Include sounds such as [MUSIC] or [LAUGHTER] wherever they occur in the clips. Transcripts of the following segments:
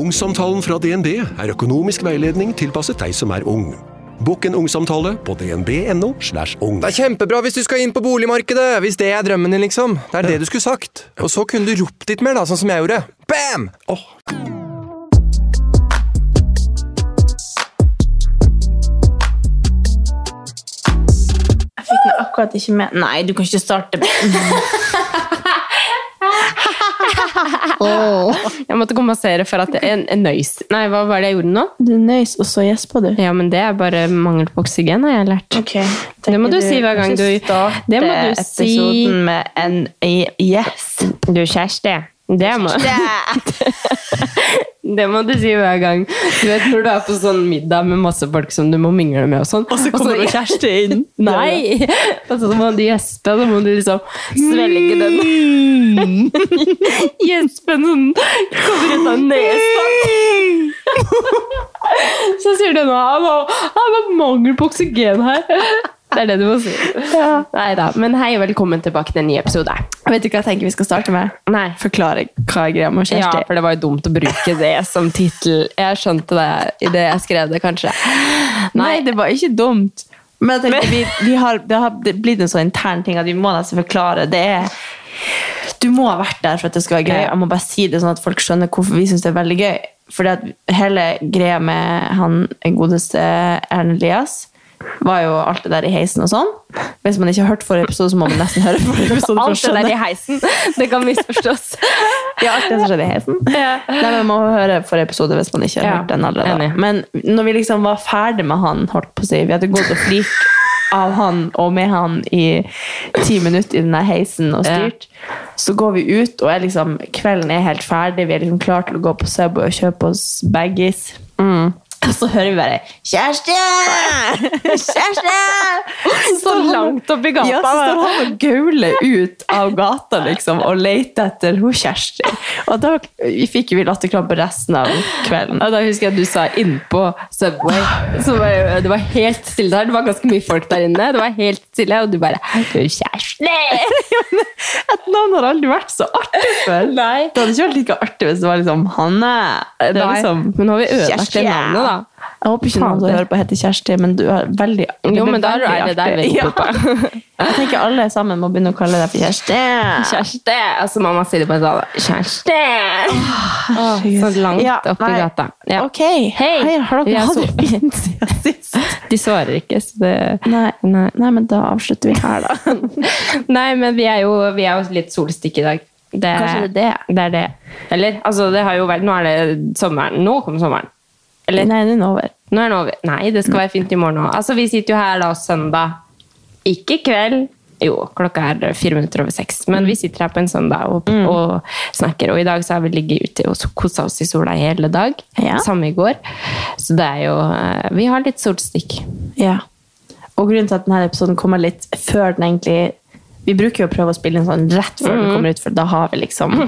Ungsamtalen fra DNB er økonomisk veiledning tilpasset deg som er ung. Bokk en ungsamtale på dnb.no. slash ung. Det er kjempebra hvis du skal inn på boligmarkedet, hvis det er drømmen din, liksom. Det er det du skulle sagt. Og så kunne du ropt litt mer, da, sånn som jeg gjorde. Bam! Oh. Jeg fikk den akkurat ikke med. Nei, du kan ikke starte [LAUGHS] [LAUGHS] Jeg måtte kompensere for at jeg en nøys. Nei, hva var det jeg gjorde nå? Du nøys, og så gjespa du. Ja, men det er bare mangel på oksygen, har jeg lært. Okay. Det må du si hver gang du Det må du si. episoden med en yes. Du, kjæreste. Det må, [LAUGHS] det må du si hver gang. Du vet Når du er på sånn middag med masse folk som du må mingle med, og sånn Og så kommer det kjæreste inn. [LAUGHS] Nei! Og så må du gjespe, og så må du liksom svelge den. [LAUGHS] Gjespen sånn kommer ut av nesa. Så sier du nå Han har mangel på oksygen her. Det er det du må si. Nei da. Men hei og velkommen tilbake til en ny episode. Vet du hva jeg tenker vi skal starte med? Nei. Forklare hva er greia med Kjersti. Ja, for det var jo dumt å bruke det som tittel. Jeg skjønte det idet jeg skrev det, kanskje. Nei, det var ikke dumt. Men jeg tenker, vi, vi har, det har blitt en sånn intern ting at vi må nesten forklare. Det er du må ha vært der for at det skal være gøy. Jeg må bare si det sånn at folk skjønner hvorfor vi syns det er veldig gøy. Fordi at hele greia med han godeste Erlend Elias var jo alt det der i heisen og sånn. Hvis man ikke har hørt forrige episode, så må man nesten høre forrige [LAUGHS] episode Alt det der i heisen, det kan misforstås. [LAUGHS] Ja, alt det som skjedde i heisen. [LAUGHS] Nei, men Man må høre forrige episode hvis man ikke har Ja, hørt den allerede. enig. Men når vi liksom var ferdig med han, holdt på å si, vi hadde gått og flirt av han og med han i ti minutter i denne heisen og styrt, så går vi ut, og er liksom, kvelden er helt ferdig, vi er liksom klare til å gå på Subway og kjøpe oss baggies. Og så hører vi bare 'Kjæreste! Kjæreste!' Så langt opp i gata. Ja, så står han og gauler ut av gata liksom, og leter etter hun Kjersti. Og da vi fikk vi latterkrampe resten av kvelden. Og da husker jeg at du sa innpå Subway. Så var, det var helt stille der. Det var ganske mye folk der inne. Det var helt stille, og du bare «Du Kjæreste! [LAUGHS] Et navn har aldri vært så artig før. Nei. Det hadde ikke vært like artig hvis det var liksom Hanne. Det er liksom, men nå har vi ødelagt det navnet, da. Jeg håper ikke noen som hører på heter Kjersti, men du er veldig Jo, men da er det deg vi på. [LAUGHS] Jeg tenker alle sammen må begynne å kalle deg for Kjersti. Kjersti! Og så mamma sier det på en sånn Kjæreste! Oh, så langt Ja, opp i nei. gata. Ja. Ok, Hei! Hei, har dere er hatt det fint siden sist? [LAUGHS] De svarer ikke, så det Nei. Nei. Nei, men da avslutter vi her, da. [LAUGHS] Nei, men vi er jo, vi er jo litt solstikk i dag. Det, Kanskje det er det? det er det. Eller, altså, det har jo vært Nå er det sommeren. Nå kommer sommeren. Eller? Nei, den er over. Nå er den over. Nei, det skal være fint i morgen òg. Altså, vi sitter jo her da søndag. Ikke i kveld. Jo, klokka er fire minutter over seks. Men vi sitter her på en søndag og, og snakker. Og i dag så har vi ligget ute og kosa oss i sola hele dag. Ja. Samme i går. Så det er jo eh, Vi har litt solstikk. Ja. Og grunnen til at denne episoden kommer litt før den egentlig Vi bruker jo å prøve å spille en sånn rett før den kommer ut, for da har vi liksom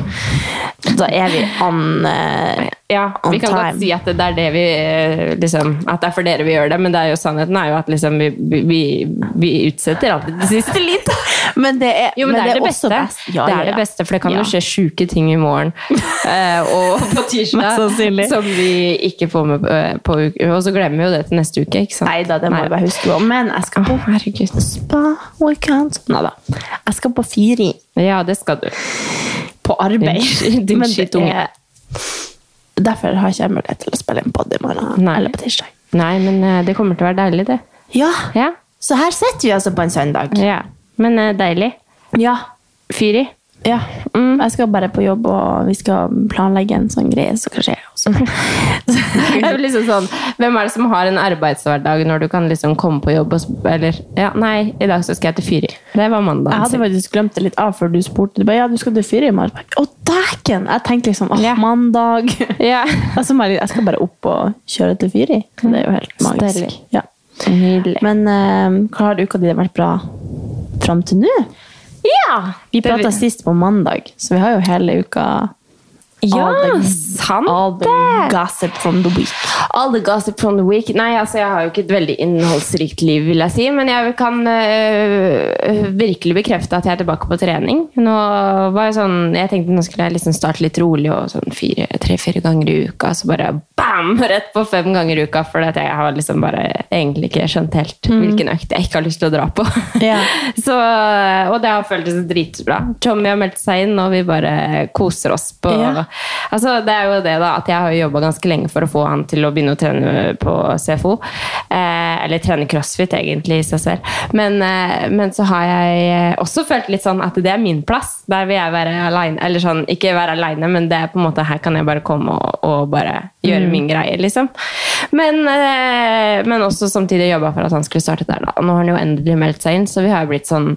Da er vi on uh, Ja, On vi kan time. godt si at det er det vi eh, liksom, At det er for dere vi gjør det, men det er jo sannheten er jo at liksom, vi, vi, vi utsetter alltid det siste litt. [LAUGHS] Men det er, Jo, men, det er det, beste. best. Ja, det ja, er det beste, for det kan Ja. jo skje sjuke ting i morgen. uh, [LAUGHS] og på tirsdag [LAUGHS] som vi ikke får med på uke. Og så glemmer vi jo det til neste uke, ikke sant? Nei da, det må Nei. jeg bare huske på. Men jeg skal på Herregud. spa-weekend. Nei da. Jeg skal på Firi. Ja, det skal du. På arbeid. Din- din Men det er- Derfor har ikke jeg mulighet til å spille en podd i morgen Nei. eller på tirsdag. Nei, men eh, det kommer til å være deilig, det. Ja, Ja, så her sitter vi altså på en søndag. ja. Men eh, deilig. Ja. Fyri. Ja. Jeg skal bare på jobb, og vi skal planlegge en sånn greie som kan skje. Liksom sånn, Hvem er det som har en arbeidshverdag når du kan liksom komme på jobb og Eller ja, nei, i dag så skal jeg til Fyri. Det var mandag. Jeg hadde faktisk glemt det litt av før du spurte. Du bare, ja, du skal til Fyri i morgen. Å, dæken! Jeg tenkte liksom, åh, yeah. mandag. [LAUGHS] Yeah. Altså, jeg skal bare opp og kjøre til Fyri. Det er jo helt magisk. Ja. Men uh, hva har uka di vært bra fram til nå? Ja! Vi prata sist på mandag, så vi har jo hele uka Ja, all the, sant all the det! gossip from the week. All the gossip from the week. Nei, altså jeg har jo ikke et veldig innholdsrikt liv, vil jeg si. Men jeg kan øh, virkelig bekrefte at jeg er tilbake på trening. Nå var jeg sånn, jeg tenkte nå skulle jeg liksom starte litt rolig og sånn tre-fire ganger i uka. Så bare bam! Rett på fem ganger i uka. For jeg har liksom bare egentlig ikke skjønt helt hvilken økt jeg ikke har lyst til å dra på. [LAUGHS] Yeah. så, og det har føltes dritbra. Tommy har meldt seg inn, og vi bare koser oss på Ja. Altså, det er jo det da, at jeg har jobba ganske lenge for å få han til å begynne å trene på CFO. Eh, eller trene crossfit, egentlig, i seg selv. Men, eh, men så har jeg også følt litt sånn at det er min plass. Der vil jeg være aleine. Eller sånn, ikke være aleine, men det er på en måte her kan jeg bare komme og, og bare gjøre min greie, liksom. Men, eh, men også samtidig jobba for at han skulle starte der, da. Nå har han jo endelig meldt seg inn, så vi har jo blitt sånn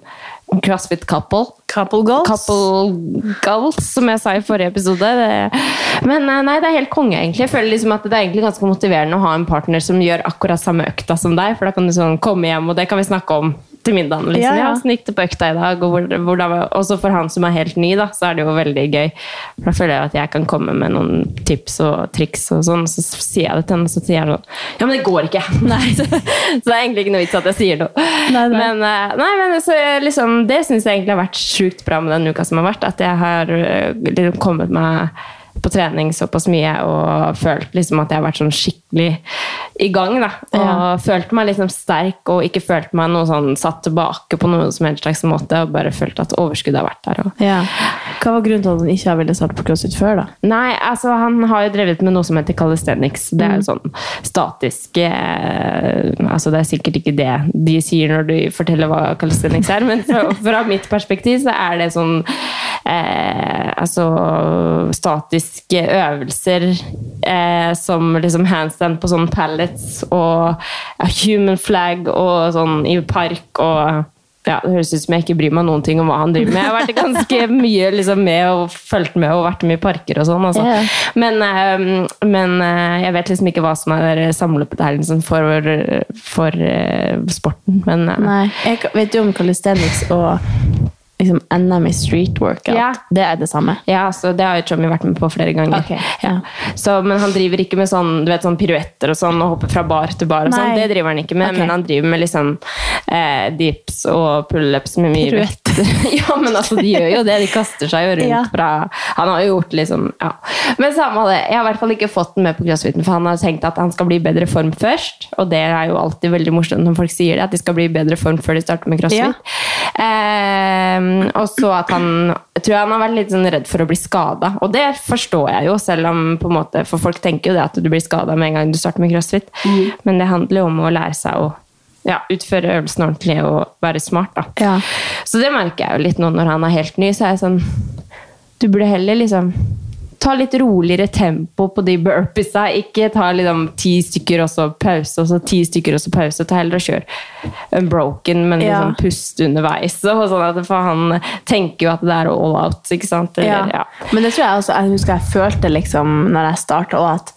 CrossFit couple. Couple goals. Couple goals, som jeg sa i forrige episode. Det, men eh, nei, det er helt konge, egentlig. Jeg føler liksom at det er egentlig ganske motiverende å ha en partner som gjør akkurat samme økta som deg, for da kan du sånn komme hjem, og det kan vi snakke om til middagen. Liksom. Ja, Ja. Åssen gikk det på økta i dag? Og hvor, hvordan også for han som er helt ny, da, så er det jo veldig gøy. For da føler jeg at jeg kan komme med noen tips og triks og sånn, så sier jeg det til henne, og så sier jeg sånn Ja, men det går ikke! [LAUGHS] Nei, så, så det er egentlig ikke noe vits at jeg sier noe. Nei, nei. Men, eh, nei, men så, liksom, det syns jeg egentlig har vært sjukt bra med den uka som har vært. At jeg har eh, liksom kommet meg på trening såpass mye og følt liksom at jeg har vært sånn skikkelig i gang. da. Og Ja. følt meg liksom sterk og ikke følt meg noe sånn satt tilbake på noen som helst slags måte. Og bare følt at overskuddet har vært der. Og Ja. Hva var grunnen til at han ikke har villet starte på CrossFit før, da? Nei, altså han har jo drevet med noe som heter calisthenics. Det er jo sånn statisk eh, Altså det er sikkert ikke det de sier når de forteller hva calisthenics er, men fra mitt perspektiv så er det sånn eh, Altså statiske øvelser eh, som liksom handstand på sånne pallets og human flag og sånn i park og ja, Det høres ut som jeg ikke bryr meg noen ting om hva han driver med. Jeg har vært [LAUGHS] ganske mye liksom, med og fulgt med og vært med i parker og sånn. Altså. Yeah. Men, eh, men eh, jeg vet liksom ikke hva som er samlebetegnelsen for, for uh, sporten. Men eh. Jeg vet jo om calisthenics og liksom NM i street workout. Ja. Det er det samme. ja, så det har jo Tommy vært med på flere ganger. Okay. Ja. Så, men han driver ikke med sånn, du vet, sånn piruetter og sånn, og hopper fra bar til bar. og sånn. Det driver han ikke med, okay. men han driver med liksom eh, dips og pullups med mye Piruetter. [LAUGHS] ja, men altså, de gjør jo det. De kaster seg jo rundt Ja. fra Han har jo gjort liksom Ja. Men samme det. Jeg har i hvert fall ikke fått den med på crossfiten, for han har tenkt at han skal bli i bedre form først. Og det er jo alltid veldig morsomt når folk sier det, at de skal bli i bedre form før de starter med crossfit. Eh, og så at han jeg tror han har vært litt sånn redd for å bli skada. Og det forstår jeg jo, selv om på en måte, for folk tenker jo det at du blir skada med en gang du starter med crossfit. Men det handler jo om å lære seg å ja, utføre øvelsen ordentlig og være smart. da. Ja. Så det merker jeg jo litt nå når han er helt ny. så er jeg sånn, Du burde heller liksom ta litt roligere tempo på de burpeesa. Ikke ta liksom ti stykker og så pause, og så ti stykker og så pause. Ta heller og kjør unbroken, men Ja. liksom pust underveis. Og sånn at, for han tenker jo at det er all out. ikke sant? Eller, ja. Men det tror jeg også, jeg husker jeg følte liksom når jeg starta òg, at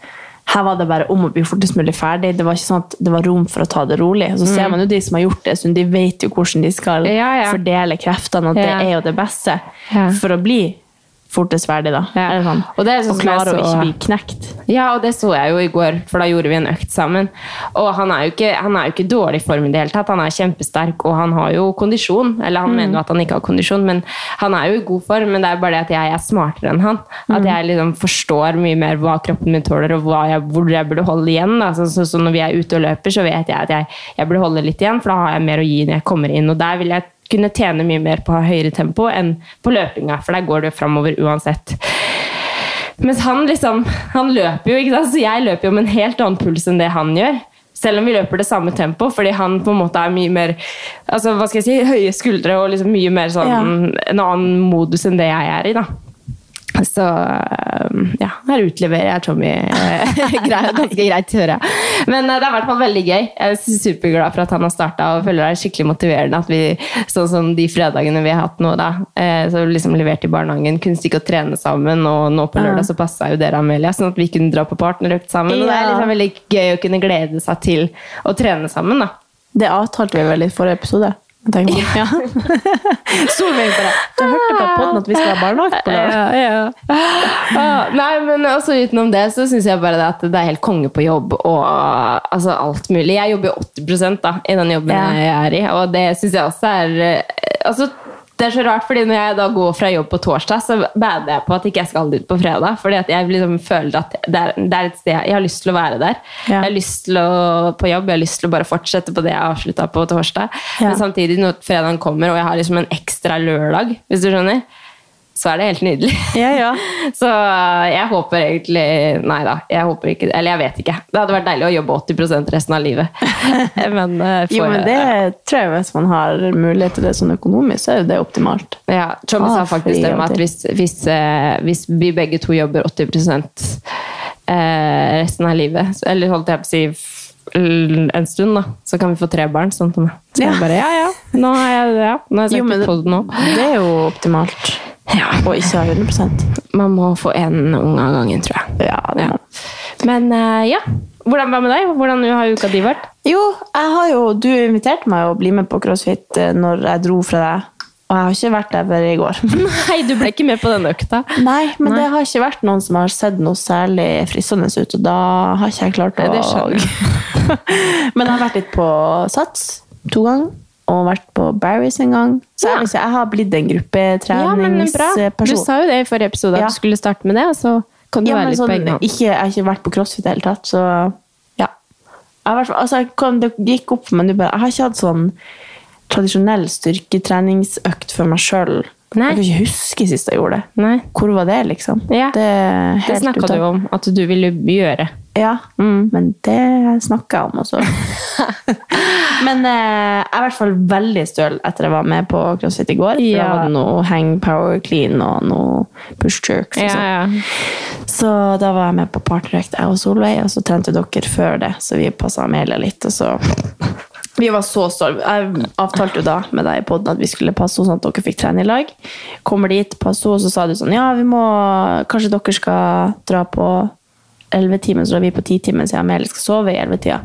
her var det bare om å bli fortest mulig ferdig. Det var ikke sånn at det var rom for å ta det rolig. Så ser man jo de som har gjort det, så de vet jo hvordan de skal Mm. Ja, ja. fordele kreftene, og Ja. det er jo det beste Ja. for å bli fortest ferdig, da. Ja. Eller sånn? Og det sånn og klare å ikke bli knekt. Ja, og det så jeg jo i går, for da gjorde vi en økt sammen. Og han er jo ikke, han er jo ikke i dårlig form i det hele tatt. Han er kjempesterk, og han har jo kondisjon. Eller han mener jo at han ikke har kondisjon, men han er jo i god form. Men det er bare det at jeg er smartere enn han. At jeg liksom forstår mye mer hva kroppen min tåler, og jeg, hvor jeg burde holde igjen. Da. Så, så, så når vi er ute og løper, så vet jeg at jeg, jeg burde holde litt igjen, for da har jeg mer å gi når jeg kommer inn. Og der vil jeg kunne tjene mye mer på å ha høyere tempo enn på løpinga, for der går du framover uansett. Mens han liksom, han løper jo, ikke sant? så jeg løper jo med en helt annen puls enn det han gjør. Selv om vi løper det samme tempo, fordi han på en måte er mye mer altså hva skal jeg si, høye skuldre og liksom mye mer sånn, en annen modus enn det jeg er i. da. Så øh, ja, her utleverer jeg Tommy [LAUGHS] greit, ganske greit, hører jeg. Men øh, det er i hvert fall veldig gøy. Jeg er superglad for at han har starta, og føler det er skikkelig motiverende at vi, sånn som de fredagene vi har hatt nå, da, eh, så liksom levert i barnehagen, kunne stikke og trene sammen, og nå på lørdag så passa jo dere, Amelia, sånn at vi kunne dra på partnerøkt sammen. Og det er liksom veldig gøy å kunne glede seg til å trene sammen, da. Det avtalte vi vel i forrige episode. Jeg. Ja. [LAUGHS] Solveig bare Du hørte på podden at vi skal ha barnevakt på lørdag? Ja. Ah, nei, men også utenom det så syns jeg bare det at det er helt konge på jobb og altså, alt mulig. Jeg jobber jo 80 da, i den jobben jeg er i, og det syns jeg også er eh, altså, det er så rart, fordi når jeg da går fra jobb på torsdag, så bader jeg på at ikke jeg skal dit på fredag. Fordi at jeg liksom føler at det er, det er et sted jeg har lyst til å være der. Ja. Jeg har lyst til å på jobb, jeg har lyst til å bare fortsette på det jeg avslutta på torsdag. Ja. Men samtidig, når fredagen kommer, og jeg har liksom en ekstra lørdag, hvis du skjønner, så er det helt nydelig. Ja, ja. [LAUGHS] Så jeg håper egentlig Nei da, jeg håper ikke Eller jeg vet ikke. Det hadde vært deilig å jobbe 80% resten av livet. [LAUGHS] Men, for, Jo, men det tror jeg hvis man har mulighet til det sånn økonomisk, så er jo det optimalt. Ja, Tommy Ah, sa faktisk det med at hvis, hvis, eh, hvis vi begge to jobber 80 eh, resten av livet, eller holdt jeg på å si en stund, da, så kan vi få tre barn. Sånn som. Så Ja. bare ja, ja. Nå har jeg, ja, nå har jeg sagt det på det nå. Det er jo optimalt. Ja. Og ikke ha 100 Man må få én unge av gangen, tror jeg. Ja, det Ja. Men eh, ja. Hvordan det med deg? Hvordan har uka di vært? Jo, jeg har jo, du inviterte meg å bli med på CrossFit eh, når jeg dro fra deg. Og jeg har ikke vært der før i går. [LAUGHS] Nei, du ble ikke med på den økta. Nei, men Nei. det har ikke vært noen som har sett noe særlig fristende ut, og da har ikke jeg klart å Nei, det skjønner [LAUGHS] Men jeg har vært litt på Sats to ganger, og vært på Barry's en gang. Så Ja. jeg, har blitt en Ja, men. Du sa jo det i forrige episode, at Ja. du skulle starte med det, og så kan du Ja, være litt sånn, på egen hånd. ikke, jeg har ikke vært på CrossFit i det hele tatt, så ja. Jeg har altså, jeg kom, det gikk opp, for meg bare, jeg har ikke hatt sånn tradisjonell styrketreningsøkt for meg sjøl. Nei. Jeg kan ikke huske sist jeg gjorde det. Nei. Hvor var det, liksom? Ja. Det, Det snakka du om at du ville gjøre. Ja, Mm. men det snakker jeg om også. [LAUGHS] men eh, jeg er i hvert fall veldig støl etter jeg var med på CrossFit i går. For Ja. Var det noe hang power clean og noe push jerks. og ja. Så da var jeg med på partnerøkt, jeg og Solveig, og så trente dere før det, så vi passa Amelia litt, og så Vi var så stolte. Jeg avtalte jo da med deg i podden at vi skulle passe henne sånn at dere fikk trene i lag. Kommer dit, passe henne, og så sa du sånn Ja, vi må Kanskje dere skal dra på 11-timen, så da vi på 10-timen, siden Amelie skal sove i 11-tida.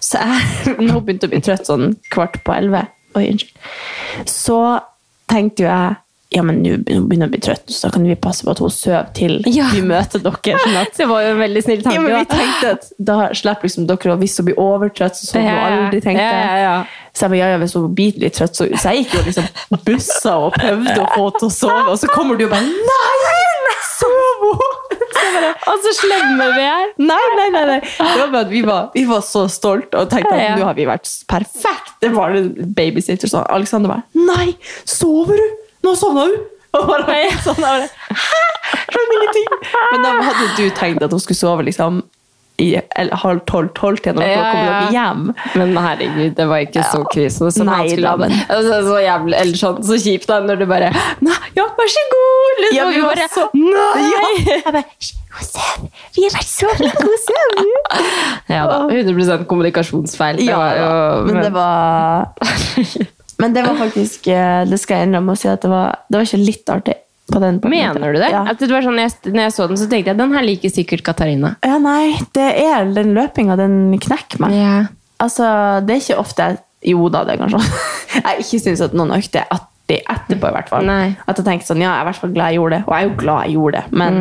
Så jeg [LAUGHS] nå begynte å bli trøtt sånn kvart på 11. Oi, unnskyld. Så tenkte jo jeg ja, men nå begynner jeg å bli trøtt, så da kan vi passe på at hun sover til Ja. vi møter dere. Sånn at [LAUGHS] Det var jo en veldig snill tanke. ja, men vi tenkte at da slipper liksom dere å hvis hun blir overtrøtt, så sover hun aldri, tenkte jeg. Ja, ja, ja. Så jeg bare, ja, ja, hvis hun blir litt trøtt, så, så jeg gikk jo liksom bussa og prøvde å få henne til å sove, og så kommer du og bare, nei, sov [LAUGHS] Og så slemme vi er! Nei, nei, nei, nei. Det var bare at vi var, vi var så stolte og tenkte at nå har vi vært perfekt. Det var en babysitter sånn. Alexander bare, nei, sover du? Nå sovna du! Og bare, sånn, Hæ? Skjønner ingenting. Men da hadde du tenkt at hun skulle sove liksom i halv tolv, tolv til når dere Ja, kommer ja. dere hjem. Men herregud, det var ikke så krise som Nei, han skulle da, ha. men- Altså, så jævlig, eller sånn, så kjipt da, når du bare Nei, ja, vær så god! Liksom, Ja, vi bare, så- Nei! Jeg bare. Vi har vært så flinke, hun sover. Ja da, 100 kommunikasjonsfeil. Det Ja, var jo, men det var [LAUGHS] Men det var faktisk eh, Det skal jeg innrømme å si at det var, det var ikke litt artig. Mener du det? Ja. Det var sånn, jeg, når jeg så den, så tenkte jeg den her liker sikkert Katarina. ja, nei, det er den løpinga, den knekker meg. Ja. Altså, det er ikke ofte jeg Jo da, det er kanskje [LAUGHS] Jeg ikke syns at noen økte er artig etterpå, i hvert fall. Nei. At jeg tenker sånn, ja, jeg er i hvert fall glad jeg gjorde det. Og jeg er jo glad jeg gjorde det, men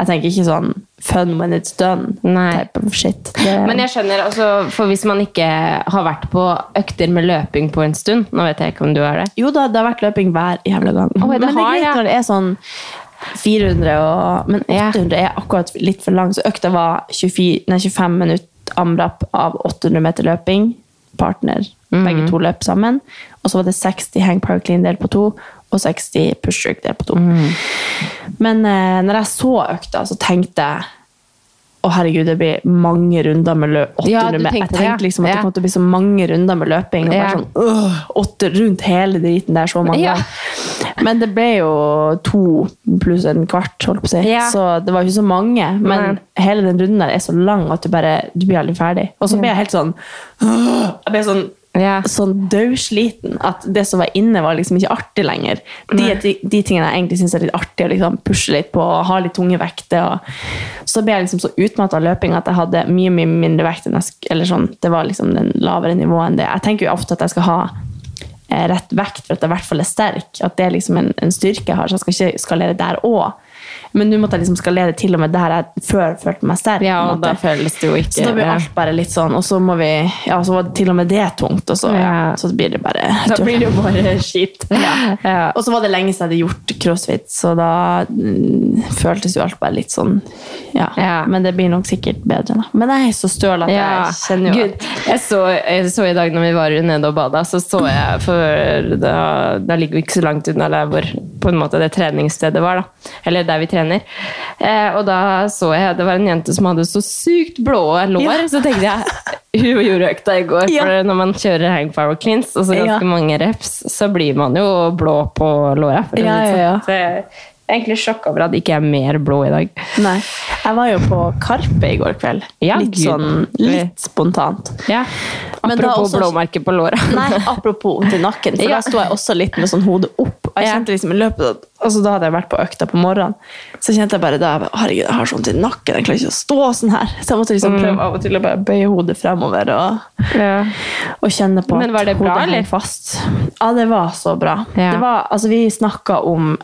jeg tenker ikke sånn fun when it's done. Mm. Nei. Type of shit. Det, Men jeg skjønner, altså, for hvis man ikke har vært på økter med løping på en stund Nå vet jeg ikke om du har det. Jo da, det har vært løping hver jævla gang. Oh, det men det er greit ja. når det er sånn 400 og Men Ja. 800 er akkurat litt for lang, så økta var 24, nei, 25 minutter amrap av 800 meter løping. Partner. Mhm. Begge to løp sammen. Og så var det 60 hang power clean del på to, og 60 push jerk delt på to. Mm. Men eh, når jeg så økta, så tenkte jeg å herregud, det blir mange runder med løp. 800 Ja, med. Jeg tenkte det, liksom at Ja. det kom til å bli så mange runder med løping. Og Ja. bare sånn, øh, åtte rundt hele driten der så mange Ja. Men det ble jo to pluss en kvart, holdt på å si. Ja. Så det var ikke så mange. Men hele den runden der er så lang at du bare du blir aldri ferdig. Og så ble jeg helt sånn Jeg ble sånn Ja. sånn dødsliten at det som var inne, var liksom ikke artig lenger. De, de, de tingene jeg egentlig syns er litt artig, å liksom pushe litt på og ha litt tunge vekter. Så ble jeg liksom så utmatta av løping at jeg hadde mye mye mindre vekt eller sånn, Det var liksom den lavere nivået enn det. Jeg tenker jo ofte at jeg skal ha eh, rett vekt for at jeg i hvert fall er sterk. At det er liksom en, en styrke jeg har, så jeg skal ikke skalere der òg. Men nå måtte jeg liksom skalere til og med der jeg før følte meg sterk. Ja, og da føles det jo ikke Så da blir alt bare litt sånn, og så må vi Ja, så var det til og med det tungt, og så, ja. Så blir det bare Da blir det jo bare skitt. [LAUGHS] ja. Ja. Og så var det lenge siden jeg hadde gjort crossfit, så da mm, føltes jo alt bare litt sånn ja. Men det blir nok sikkert bedre, da. Men jeg er så støl at jeg kjenner jo Gud, jeg så, jeg så i dag når vi var nede og bada, så så jeg For da, da ligger vi ikke så langt unna der hvor på en måte det treningsstedet var. da Eller der vi trener. Eh, og da så jeg det var en jente som hadde så sykt blå lår. Ja. Så tenkte jeg [LAUGHS] hun gjorde økta i går. Ja. For når man kjører hang power cleans, og så ganske Ja. mange reps, så blir man jo blå på låra. for Ja, ja, ja. sånn. Så jeg er egentlig sjokk over at det ikke er mer blå i dag. Nei. Jeg var jo på Karpe i går kveld. Ja, litt Gud. sånn litt spontant. Ja. Apropos også- blåmerker på låra. Nei, apropos til nakken, for [LAUGHS] Ja. da sto jeg også litt med sånn hodet opp. Og jeg kjente liksom i løpet av, altså Da hadde jeg vært på økta på morgenen, så kjente jeg bare da Herregud, jeg har sånn til nakken, jeg klarer ikke å stå sånn her. Så jeg måtte liksom Mm. prøve av og til å bare bøye hodet fremover og, Ja. og kjenne på Men var det bra, eller? fast. Ja, det var så bra. Ja. Det var, altså Vi snakka om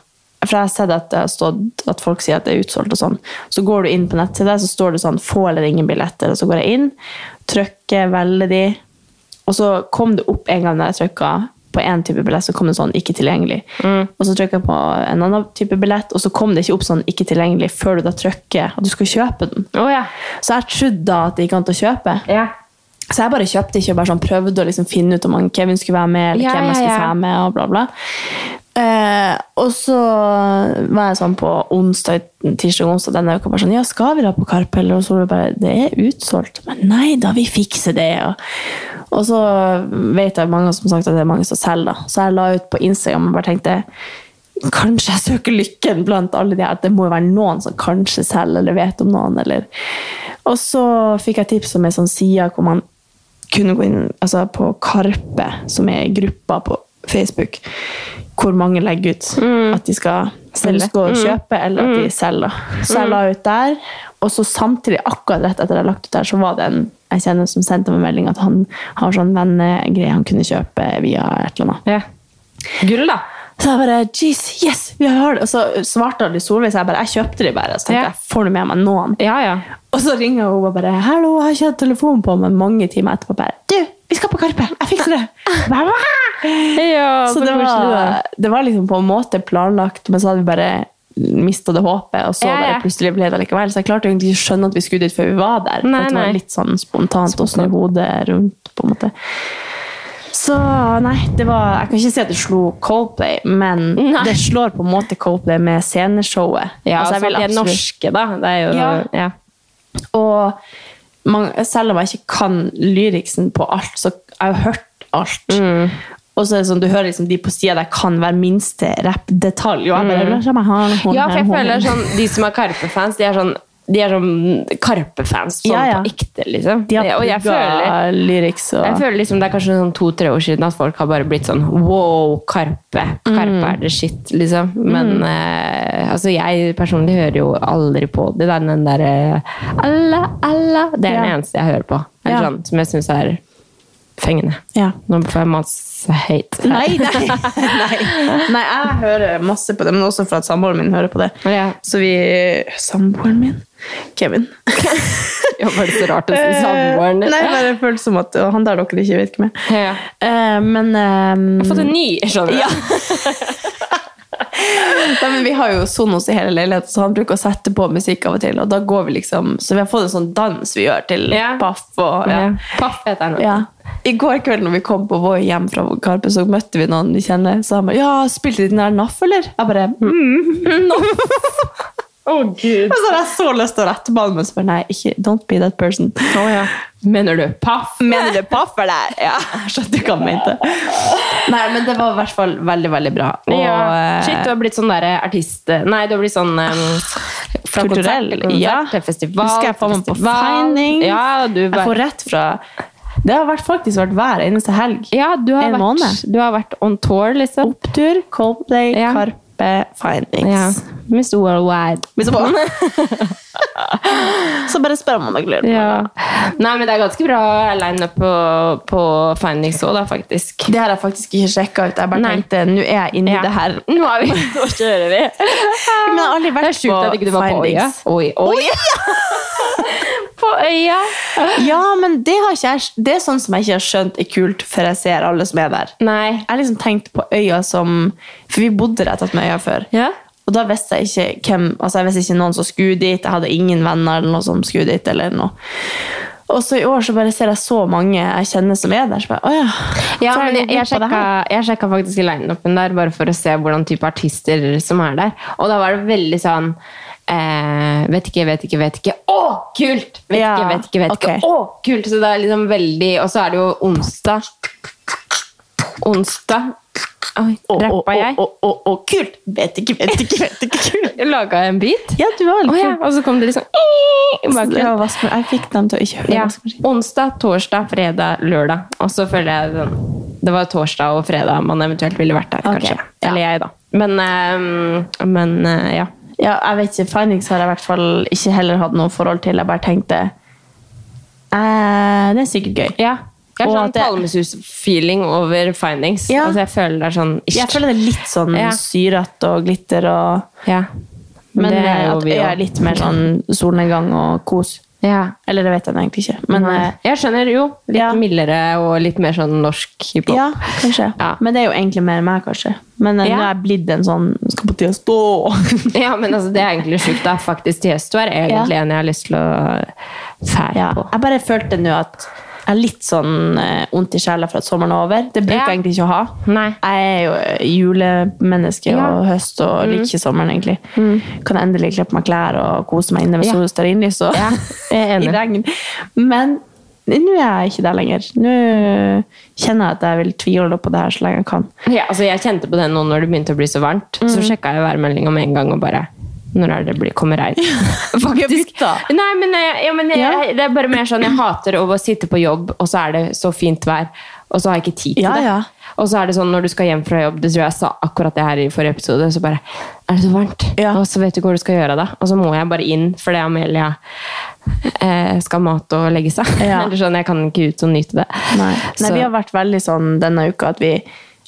for jeg har sett at stått at folk sier at det er utsolgt. og sånn. Så går du inn på nettsida, så står det sånn 'få eller ingen billetter'. Og så går jeg inn, trykker, velger de, og så kom det opp en gang da jeg trykka på én type billett, så kom det sånn 'ikke tilgjengelig'. Og så trykker jeg på en annen type billett, og så kom det ikke opp sånn 'ikke tilgjengelig' før du da trykker at du skal kjøpe den. Oh, ja. Så jeg trodde da at det gikk an å kjøpe. Yeah. Så jeg bare kjøpte ikke og bare sånn prøvde å liksom finne ut om han Kevin skulle være med, eller Ja, hvem jeg ja, skulle ja. være med, og bla, bla. Eh, og så var jeg sånn på onsdag, tirsdag og onsdag denne uka bare sånn Ja, skal vi da på Karpe? Og så var det bare Det er utsolgt. Men nei da, vi fikser det. Og, og så vet jeg mange som sagt at det er mange som selger, da. Så jeg la ut på Instagram og bare tenkte Kanskje jeg søker lykken blant alle de her. Det må jo være noen som kanskje selger, eller vet om noen. Eller. Og så fikk jeg tips om ei sånn side hvor man kunne gå inn altså på Karpe, som er gruppa på Facebook, hvor mange legger ut at de skal Selge. ønske å kjøpe, eller at de selger. Så jeg la ut der, og så samtidig, akkurat rett etter jeg hadde lagt ut der, så var det en jeg kjenner som sendte meg melding at han har sånn vennegreie han kunne kjøpe via et eller annet. Yeah. Gull, da. Så jeg bare, jeez, yes, vi har det. Og så svarte alle Solveig, så jeg bare, jeg kjøpte de bare. Så tenkte yeah. jeg, får du med meg noen? Ja, ja. Og så ringer hun og bare, hallo, jeg har ikke hatt telefon på meg mange timer etterpå. Bare, du, vi skal på Karpe, jeg fikser det. [LAUGHS] Ja så det var, det var liksom på en måte planlagt, men så hadde vi bare mistet det håpet, og så Ja, ja. bare plutselig ble det likevel. Så jeg klarte egentlig ikke å skjønne at vi skulle dit før vi var der. Nei, for det var litt sånn spontant å snu hodet rundt, på en måte. Så nei, det var, jeg kan ikke si at det slo Coldplay, men Nei. det slår på en måte Coldplay med sceneshowet. Ja, Altså, jeg altså, vil absolutt- norske, da. Det er jo Ja. ja. Og man, selv om jeg ikke kan lyriksen på alt, så jeg har jeg hørt alt. Mm. Og så er det sånn, du hører liksom de på sida der kan hver minste rappdetalj. Og jeg bare, «La meg ha en hånd Mm. ja, for jeg føler sånn De som er Karpe-fans, de er sånn de er sånn Karpe-fans sånn Ja, ja. på ekte, liksom. De har og jeg føler, og jeg føler liksom det er kanskje sånn to-tre år siden at folk har bare blitt sånn wow, Karpe. Karpe er det shit, liksom. Men eh, altså, jeg personlig hører jo aldri på det. Det er den derre alla, alla Det er den eneste jeg hører på. Ja. sånn, som jeg syns er fengende. Ja. Nå får jeg masse hate. høyt. [LAUGHS] Nei, nei, [LAUGHS] nei. nei, jeg hører masse på det, men også for at samboeren min hører på det. Ja. Så vi Samboeren min? Kevin. [LAUGHS] Ja, var det så rart å si samboeren din? Nei, bare føles som at han der dere ikke vet hvem er. Ja. Eh, men um... Jeg har fått en ny, skjønner du. Ja. Nei, men vi har jo Sonos i hele leiligheten, så han bruker å sette på musikk av og til. Og da går vi liksom, Så vi har fått en sånn dans vi gjør til Ja. Paff. Og, ja. Ja. Paff heter den. Ja. I går kveld når vi kom på vår hjem fra Karpe, så møtte vi noen vi kjenner. Så han bare 'Ja, spilte de den der NAF, eller?' Jeg bare mm, NAF. [LAUGHS] Gud. Og så hadde jeg så lyst til å rette på han, men så bare nei, ikke, don't be that person. Mener du paff? Mener du paff eller? [LAUGHS] Ja, jeg skjønte hva han mente. Nei, men det var i hvert fall veldig, veldig bra. Og, ja. eh, Shit, du har blitt sånn derre artist... Nei, du har blitt sånn um, fra Kulturell, konsert til konsert ja. til festival. Husker jeg får meg på feining. Ja, du Jeg får rett fra Det har vært, faktisk vært hver eneste helg. ja, du har, en vært, måned. du har vært on tour, liksom. Opptur, Coldplay, Ja. Karpe, Findings. Ja. Miss Worldwide. Miss Worldwide. [LAUGHS] så bare spør om man har på Ja. Nei, men det er ganske bra line-up på, på Findings òg, da, faktisk. Det har jeg faktisk ikke sjekka ut. Jeg bare Nei. tenkte nå er jeg inni Ja. det her. Nå er vi [LAUGHS] Nå kjører vi. [LAUGHS] Men jeg har aldri vært på Findings. Findings. Oi, oi. På øya. Ja, men det, jeg, det er sånn som jeg ikke har skjønt er kult før jeg ser alle som er der. Nei. Jeg har liksom tenkt på øya som For vi bodde rett attmed øya før. Ja. Og da visste jeg ikke hvem Altså jeg visste ikke noen som skulle dit. Jeg hadde ingen venner eller noe som skulle dit. eller noe. Og så i år så bare ser jeg så mange jeg kjenner som er der. Så bare, ja. Ja, men jeg, jeg, sjekka, jeg sjekka faktisk line-upen der, bare for å se hvordan type artister som er der. Og da var det veldig sånn eh, Vet ikke, vet ikke, vet ikke. Å, kult! Vet Ja, ikke, vet ikke, vet okay. ikke. Å, kult! Så det er liksom veldig Og så er det jo onsdag. Onsdag. Oi, rappa jeg? å, kult! Vet ikke, vet ikke, vet ikke. kult. Laga [LAUGHS] jeg en bit? Ja, du var oh, ja, og så kom det liksom Jeg fikk dem til å ikke høre Ja. Onsdag, torsdag, fredag, lørdag. Og så føler jeg den, Det var torsdag og fredag man eventuelt ville vært der, okay. kanskje. Eller jeg, da. Men, ehm, men eh, ja. Ja, jeg vet ikke. Findings har jeg i hvert fall ikke heller hatt noe forhold til. Jeg bare tenkte eh, Det er sikkert gøy. ja. Jeg har sånn Palmesus-feeling over findings. Ja. Altså, jeg føler det er sånn ish. Jeg føler det er litt sånn Ja. syrete og glitter og ja. Men det er jo at øya er litt mer sånn solnedgang og kos. Ja. Eller det vet jeg egentlig ikke. Men Nei. eh, jeg skjønner jo. Litt Ja. mildere og litt mer sånn norsk hiphop. ja, kanskje. Ja. Men det er jo egentlig mer meg, kanskje. Men eh, Ja. nå er jeg blitt en sånn Skal på Tiesto! [LAUGHS] Ja, men altså, det er egentlig sjukt. da. Faktisk Tiesto er egentlig en jeg har lyst til å fære ja. på. Jeg bare følte nå at jeg er litt sånn eh, vondt i sjela for at sommeren er over. Det bruker Ja. jeg egentlig ikke å ha. Nei. Jeg er jo eh, julemenneske Ja. Mm. og høst og liker ikke sommeren, egentlig. Kan endelig kle på meg klær og kose meg inne ved Ja. stearinlys og Ja, [LAUGHS] i regn. Men nå er jeg ikke der lenger. Nå kjenner jeg at jeg vil tviholde på det her så lenge jeg kan. Ja, altså jeg kjente på det nå når det begynte å bli så varmt. Så sjekka jeg værmeldinga med en gang og bare Når er det det blir, kommer regn? [LAUGHS] Faktisk. Nei, men, ja, men jeg, Ja. det er bare mer sånn Jeg hater å sitte på jobb, og så er det så fint vær, og så har jeg ikke tid til Ja, det. Og så er det sånn når du skal hjem fra jobb, det tror jeg jeg sa akkurat det her i forrige episode, så bare Er det så varmt? Og så vet du ikke hvor du skal gjøre det. Og så må jeg bare inn fordi Amelia eh, skal mate og legge seg. [LAUGHS] Eller sånn, jeg kan ikke ut og nyte det. Nei. Nei, vi har vært veldig sånn denne uka at vi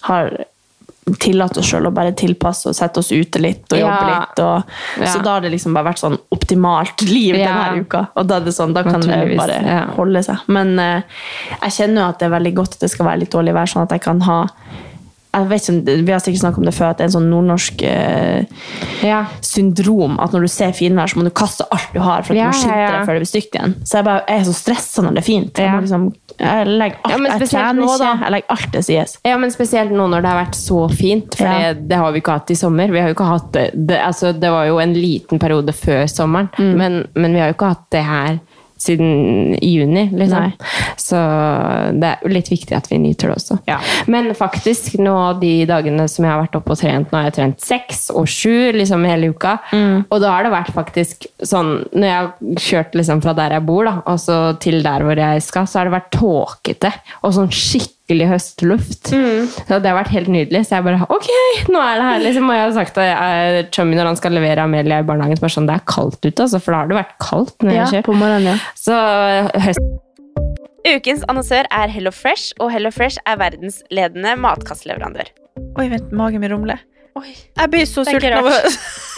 har tillatt oss sjøl å bare tilpasse og sette oss ute litt og jobbe Ja. litt. Og, Ja. Så da har det liksom bare vært sånn optimalt liv Ja. denne uka. Og da er det sånn, da kan det bare holde seg. Men eh, jeg kjenner jo at det er veldig godt at det skal være litt dårlig vær, sånn at jeg kan ha jeg vet ikke, Vi har sikkert snakket om det før, at det er en sånn nordnorsk eh, Ja. syndrom. At når du ser finvær, så må du kaste alt du har for at Ja, du må skynde deg før det blir stygt igjen. Så jeg, bare, jeg er så stressa når det er fint. Jeg, liksom, jeg legger alt, Ja, jeg trener nå, da. jeg legger alt det sies. Ja, men spesielt nå når det har vært så fint, for det, det har vi ikke hatt i sommer. Vi har jo ikke hatt det, det, altså, det var jo en liten periode før sommeren, Mm. men, men vi har jo ikke hatt det her siden juni, liksom. Så det er jo litt viktig at vi nyter det også. Ja. Men faktisk, nå de dagene som jeg har vært oppe og trent, nå har jeg trent seks og sju liksom hele uka, Mm. og da har det vært faktisk sånn, når jeg har kjørt liksom fra der jeg bor da, og så til der hvor jeg skal, så har det vært tåkete, og sånn skikkelig høstluft. Så det har vært helt nydelig. Så jeg bare Ok, nå er det her, liksom. Og jeg har sagt at eh, Chummy når han skal levere Amelia i barnehagen, så bare sånn, det er kaldt ute, altså, for da har det vært kaldt når Ja, jeg på morgenen, ja. Så høst Ukens annonsør er Hello Fresh, og Hello Fresh er verdensledende matkastleverandør. Oi, vent, magen min rumler. Jeg blir så sulten av å [LAUGHS]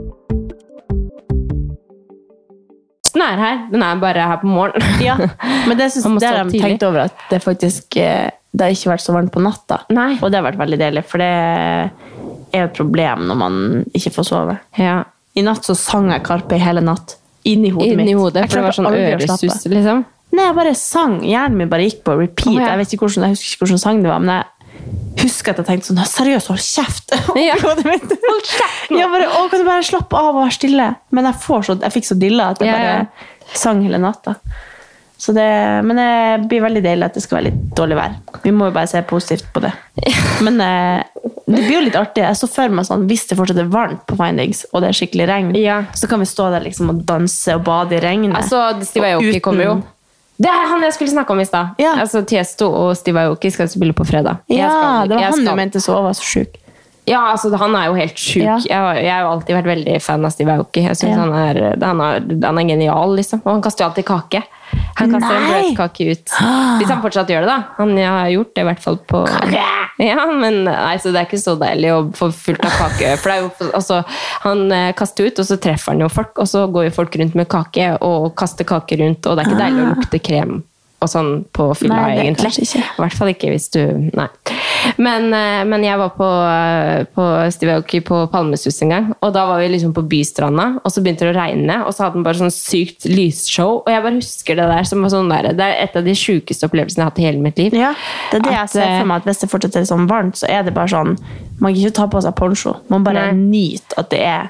Den er her. Den er bare her på morgenen. [LAUGHS] Ja, men det, synes, stå har de tenkt over at det faktisk eh, Det har ikke vært så varmt på natta. Nei. Og det har vært veldig deilig, for det er et problem når man ikke får sove. Ja. I natt så sang jeg Karpe hele natt. Inni hodet mitt. Hodet, for det var sånn øresus, liksom. Nei, jeg bare sang. Hjernen min bare gikk på repeat. Oh, ja. Jeg vet ikke hvordan, jeg husker ikke hvilken sang det var, men jeg husker at jeg tenkte sånn Seriøst, hold kjeft! [LAUGHS] Ja. hold kjeft Jeg bare, å, kan du bare slappe av og være stille? Men jeg, får så, jeg fikk så dilla at jeg bare ja. sang hele natta. Så det, men det blir veldig deilig at det skal være litt dårlig vær. Vi må jo bare se positivt på det. Men eh, det blir jo litt artig. Jeg så for meg sånn, Hvis det fortsatt er varmt på Findings, og det er skikkelig regn, Ja. så kan vi stå der liksom og danse og bade i regnet. Altså, Stiva Aoki Uten- kommer jo. Det er han jeg skulle snakke om i stad. Ja. Altså, Tiesto og Steve Aoki skal spille på fredag. Ja, skal- det var han han du mente så var så sjuk. Ja, altså, han er jo helt sjuk. Ja. Jeg, jeg har jo alltid vært veldig fan av Steve Aoki. Jeg synes Ja. han, er, han, er, han er genial, liksom. Og han kaster jo alltid kake. Han kaster en Nei! bløtkake ut. Hvis han fortsatt gjør det, da. Han har gjort det i hvert fall på Kake! Ja, men nei, så det er ikke så deilig å få fullt av kake. For det jo, altså, han eh, kaster ut, og så treffer han jo folk, og så går jo folk rundt med kake og kaster kake rundt, og det er ikke deilig å lukte krem og sånn på fylla, Nei, egentlig. I hvert fall ikke hvis du Nei. Men, eh, men jeg var på, eh, på Steve Aoki på Palmesus en gang, og da var vi liksom på Bystranda, og så begynte det å regne, og så hadde den bare sånn sykt lysshow, og jeg bare husker det der som var sånn der, det er et av de sjukeste opplevelsene jeg har hatt i hele mitt liv. Ja, det er det jeg ser eh, for meg, at hvis det fortsatt er sånn varmt, så er det bare sånn Man kan ikke ta på seg poncho. Man bare nyter at det er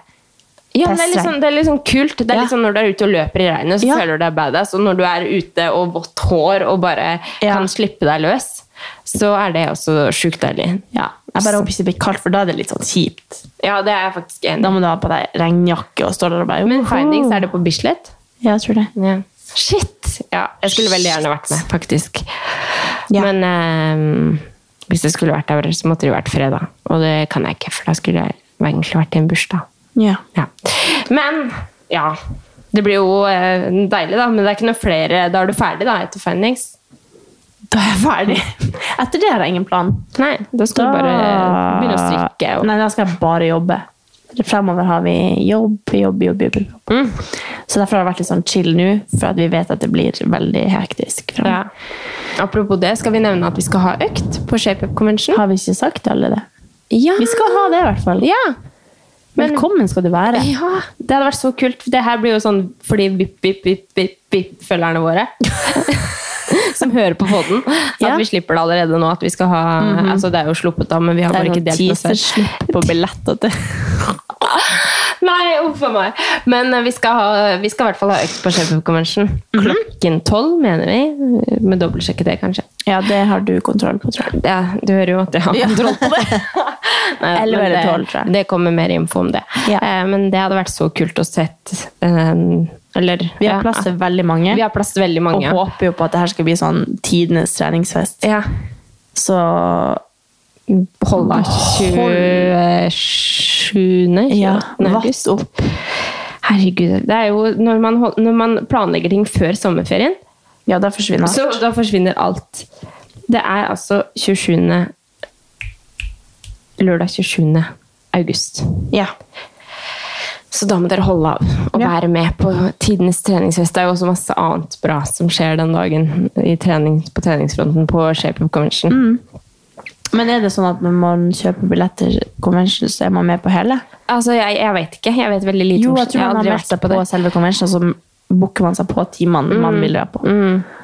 Ja, det er, liksom, det er liksom kult. Det er Ja. sånn Når du er ute og løper i regnet, så Ja. føler du deg badass. Og når du er ute og vått hår og bare Ja. kan slippe deg løs, så er det også sjukt deilig. Ja, Jeg bare håper ikke det blir kaldt, for da er det litt sånn kjipt. Ja, det er jeg faktisk enig Da må du ha på deg regnjakke og stå der og bare Men Findings, er det på Bislett? Ja, jeg tror det. Ja. Shit! Ja, jeg skulle veldig gjerne vært med, faktisk. Men eh, hvis det skulle vært der, så måtte det vært fredag. Og det kan jeg ikke, for da skulle jeg egentlig vært i en bursdag. Ja. Ja. Men ja, det blir jo eh, deilig, da. Men det er ikke noe flere Da er du ferdig da, etter Findings? Da er jeg ferdig. [LAUGHS] Etter det har jeg ingen plan. Nei, da skal du bare begynne å strikke. Og... Nei, da skal jeg bare jobbe. Fremover har vi jobb, jobb, jobb. jobb, jobb. Mm. Så derfor har det vært litt sånn chill nå, for at vi vet at det blir veldig hektisk. Ja. Apropos det, skal vi nevne at vi skal ha økt på ShapeUp Convention? Har vi ikke sagt alle det? Ja. Vi skal ha det, i hvert fall. Ja. Men- Velkommen skal du være. ja, det hadde vært så kult. Det her blir jo sånn fordi vipp, vipp, vipp, vipp, vipp følgerne våre [LAUGHS] som hører på poden. At Ja. vi slipper det allerede nå. At vi skal ha, altså Det er jo sluppet av, men vi har bare ikke delt noe selv. på billetter til [LAUGHS] Nei, uff a meg. Men eh, vi skal, ha, vi skal i hvert fall ha økt på ShapeUp Convention. Klokken tolv, mener vi. Med dobbeltsjekke det, kanskje. Ja, det har du kontroll på, tror jeg. Ja, du hører jo at jeg har kontroll på det. [LAUGHS] Nei, Elleve men eller det- tolv, tror jeg. Det kommer mer info om det. Ja. Eh, Men det hadde vært så kult å sett eh, Eller Vi har plass til veldig mange, Vi har plass til veldig mange. og håper jo på at det her skal bli sånn tidenes treningsfest. Ja. Så Hold deg 27. ja, vatt opp. Herregud. Det er jo når man, når man planlegger ting før sommerferien, Ja, da forsvinner alt. så da forsvinner alt. Det er altså 27. lørdag 27. august. Ja. Så da må dere holde av og være med på tidenes treningsfest. Det er jo også masse annet bra som skjer den dagen i trening, på treningsfronten på Shape Up Convention. Men er det sånn at når man kjøper billetter convention, så er man med på hele? Altså, jeg, jeg vet ikke. Jeg vet veldig lite Jo, om jeg tror har man har meldt seg på, selve convention, så booker man seg på timene man vil være på.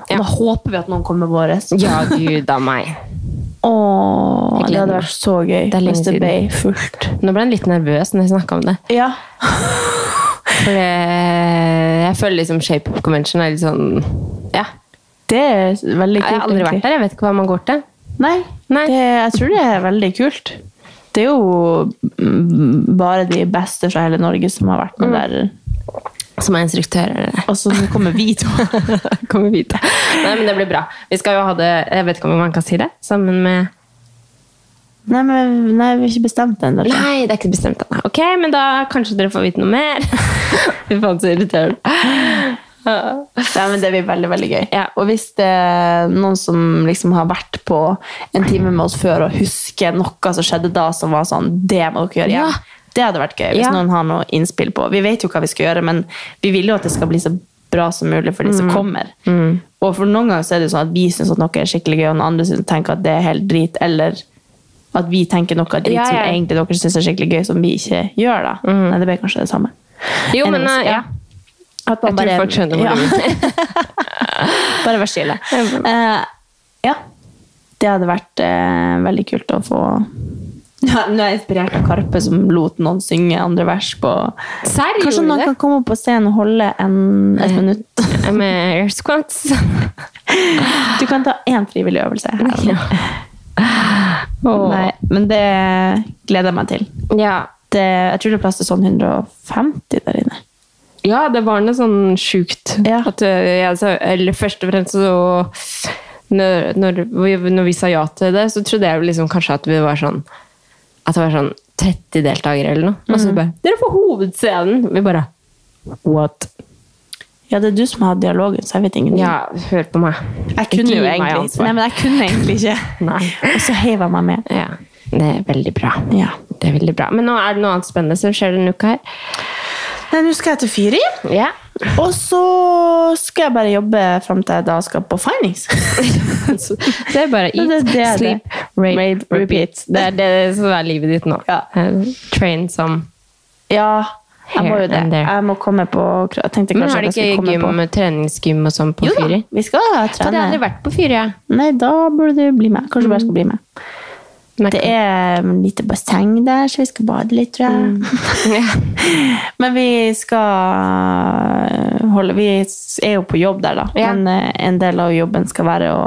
Og da håper vi at noen kommer våre. Ja, gud a meg. Åh, det hadde vært så gøy Det er lenge siden. ble fullt. Nå ble jeg litt nervøs når jeg snakka om det. Ja. For det, jeg føler liksom Shape Up Convention er litt sånn Ja. Det er veldig kult. Jeg har aldri vært der. Jeg vet ikke hva man går til. Nei, Det, jeg tror det er veldig kult. Det er jo mm, bare de beste fra hele Norge som har vært med der. Som er instruktører. Og så kommer vi to. [LAUGHS] kommer vi to. Nei, men det blir bra. Vi skal jo ha det Jeg vet ikke om man kan si det? Sammen med Nei, men nei, vi har ikke bestemt det ennå. Nei, det er ikke bestemt ennå. Ok, men da kanskje dere får vite noe mer. Fy faen, så irriterende. Nei, men det blir veldig, veldig gøy. Ja. Og hvis det er noen som liksom har vært på en time med oss før og husker noe som skjedde da, som var sånn Det må dere gjøre igjen. Ja. Det hadde vært gøy hvis Ja. noen har noe innspill på. Vi vet jo hva vi skal gjøre, men vi vil jo at det skal bli så bra som mulig for de som Mm. kommer. Og for noen ganger så er det sånn at vi syns at noe er skikkelig gøy, og noen andre tenker at det er helt drit, eller at vi tenker noe drit Ja, som egentlig dere syns er skikkelig gøy, som vi ikke gjør, da. Nei, det blir kanskje det samme. Jo, men Anyways, uh, ja. At man Jeg tror bare- folk skjønner hva ja. [LAUGHS] Bare vær stille. Uh, ja. Det hadde vært uh, veldig kult å få ja, Nå er jeg inspirert av Karpe, som lot noen synge andre vers på Serr, Kanskje noen kan komme opp på scenen og holde en, et minutt? Med air squats. Du kan ta én frivillig øvelse. Nei, men det gleder jeg meg til. Ja. Det, jeg tror det er plass til sånn 150 der inne. Ja, det var noe sånn sjukt. At, uh, jeg, altså, eller først og fremst så når, når, vi, når vi sa ja til det, så trodde jeg liksom kanskje at vi var sånn At det var sånn 30 deltakere eller noe. Og så Mhm. bare Dere får hovedscenen! Vi bare What? Ja, det er du som har dialogen, så jeg vet ingenting. Ja, hør på meg. Jeg kunne jo egentlig. Nei, men jeg kunne egentlig ikke. [LAUGHS] Nei. Og så heiv jeg meg med. Ja, det er veldig bra. Ja. Det er veldig bra. Men nå er det noe annet spennende som skjer denne uka her. Nei, nå skal jeg til Fyri. Ja. Og så skal jeg bare jobbe fram til jeg da skal på Findings. [LAUGHS] Det er bare eat, det- det er sleep, rape, Rape, repeat. Det er det som er livet ditt nå. Ja. Train som Ja, jeg må jo det. Jeg må komme på Jeg tenkte Men er har de ikke gym, på treningsgym og sånn på Jo da, vi skal trene. For jeg aldri vært på Fyri, jeg. Nei, da burde du bli med. Kanskje du bare skal bli med. Det er et lite basseng der, så vi skal bade litt, tror jeg. [LAUGHS] [LAUGHS] Men vi skal holde Vi er jo på jobb der, da. Ja. Men eh, en del av jobben skal være å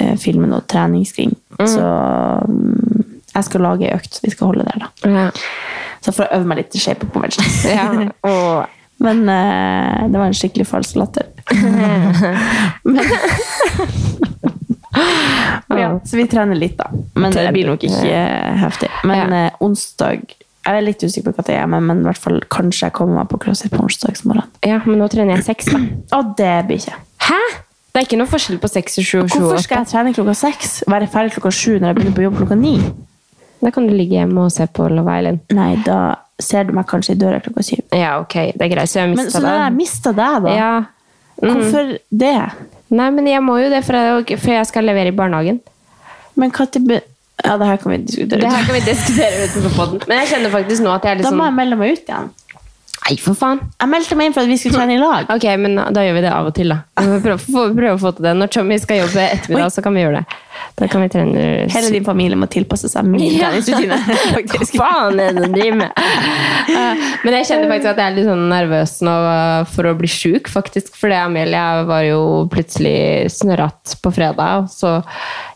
eh, filme noe treningsting. Så mm, jeg skal lage ei økt vi skal holde der, da. Så får jeg øve meg litt i shape på convention. [LAUGHS] Ja, og- Men eh, det var en skikkelig falsk latter. Ja, så vi trener litt, da. Men det blir nok ikke heftig. Men eh, onsdag Jeg er litt usikker på hva det er, men, men i hvert fall kanskje jeg kommer meg på CrossFit på onsdagsmorgen. Ja, men nå trener jeg seks, da. Og det blir ikke. Hæ? Det er ikke noe forskjell på seks og sju og sju Hvorfor skal jeg trene klokka seks? Være ferdig klokka sju når jeg begynner på jobb klokka ni? Da kan du ligge hjemme og se på Love Island. Nei, da ser du meg kanskje i døra klokka syv. Ja, ok, det er greit. Så jeg Men mista så da jeg deg. mista deg, da. Ja. Mm. Hvorfor det? Nei, men jeg må jo det, for jeg, for jeg skal levere i barnehagen. Men hva til Ja, det her kan vi diskutere. Det her kan vi diskutere utenfor podden. Men jeg kjenner faktisk nå at jeg er litt Da må jeg sånn melde meg ut igjen. Nei, for faen. Jeg meldte meg inn for at vi skulle trene i lag. Ok, men da gjør vi det av og til, da. Prøve å få til det. Når Tommy skal jobbe ettermiddag, så kan vi gjøre det. Da kan vi trene Hele din familie må tilpasse seg min treningsrutine. [LAUGHS] Hva faen er det du driver med? Eh, Men jeg kjenner faktisk at jeg er litt sånn nervøs nå eh, for å bli sjuk, faktisk. Fordi Amelie var jo plutselig snørratt på fredag, og så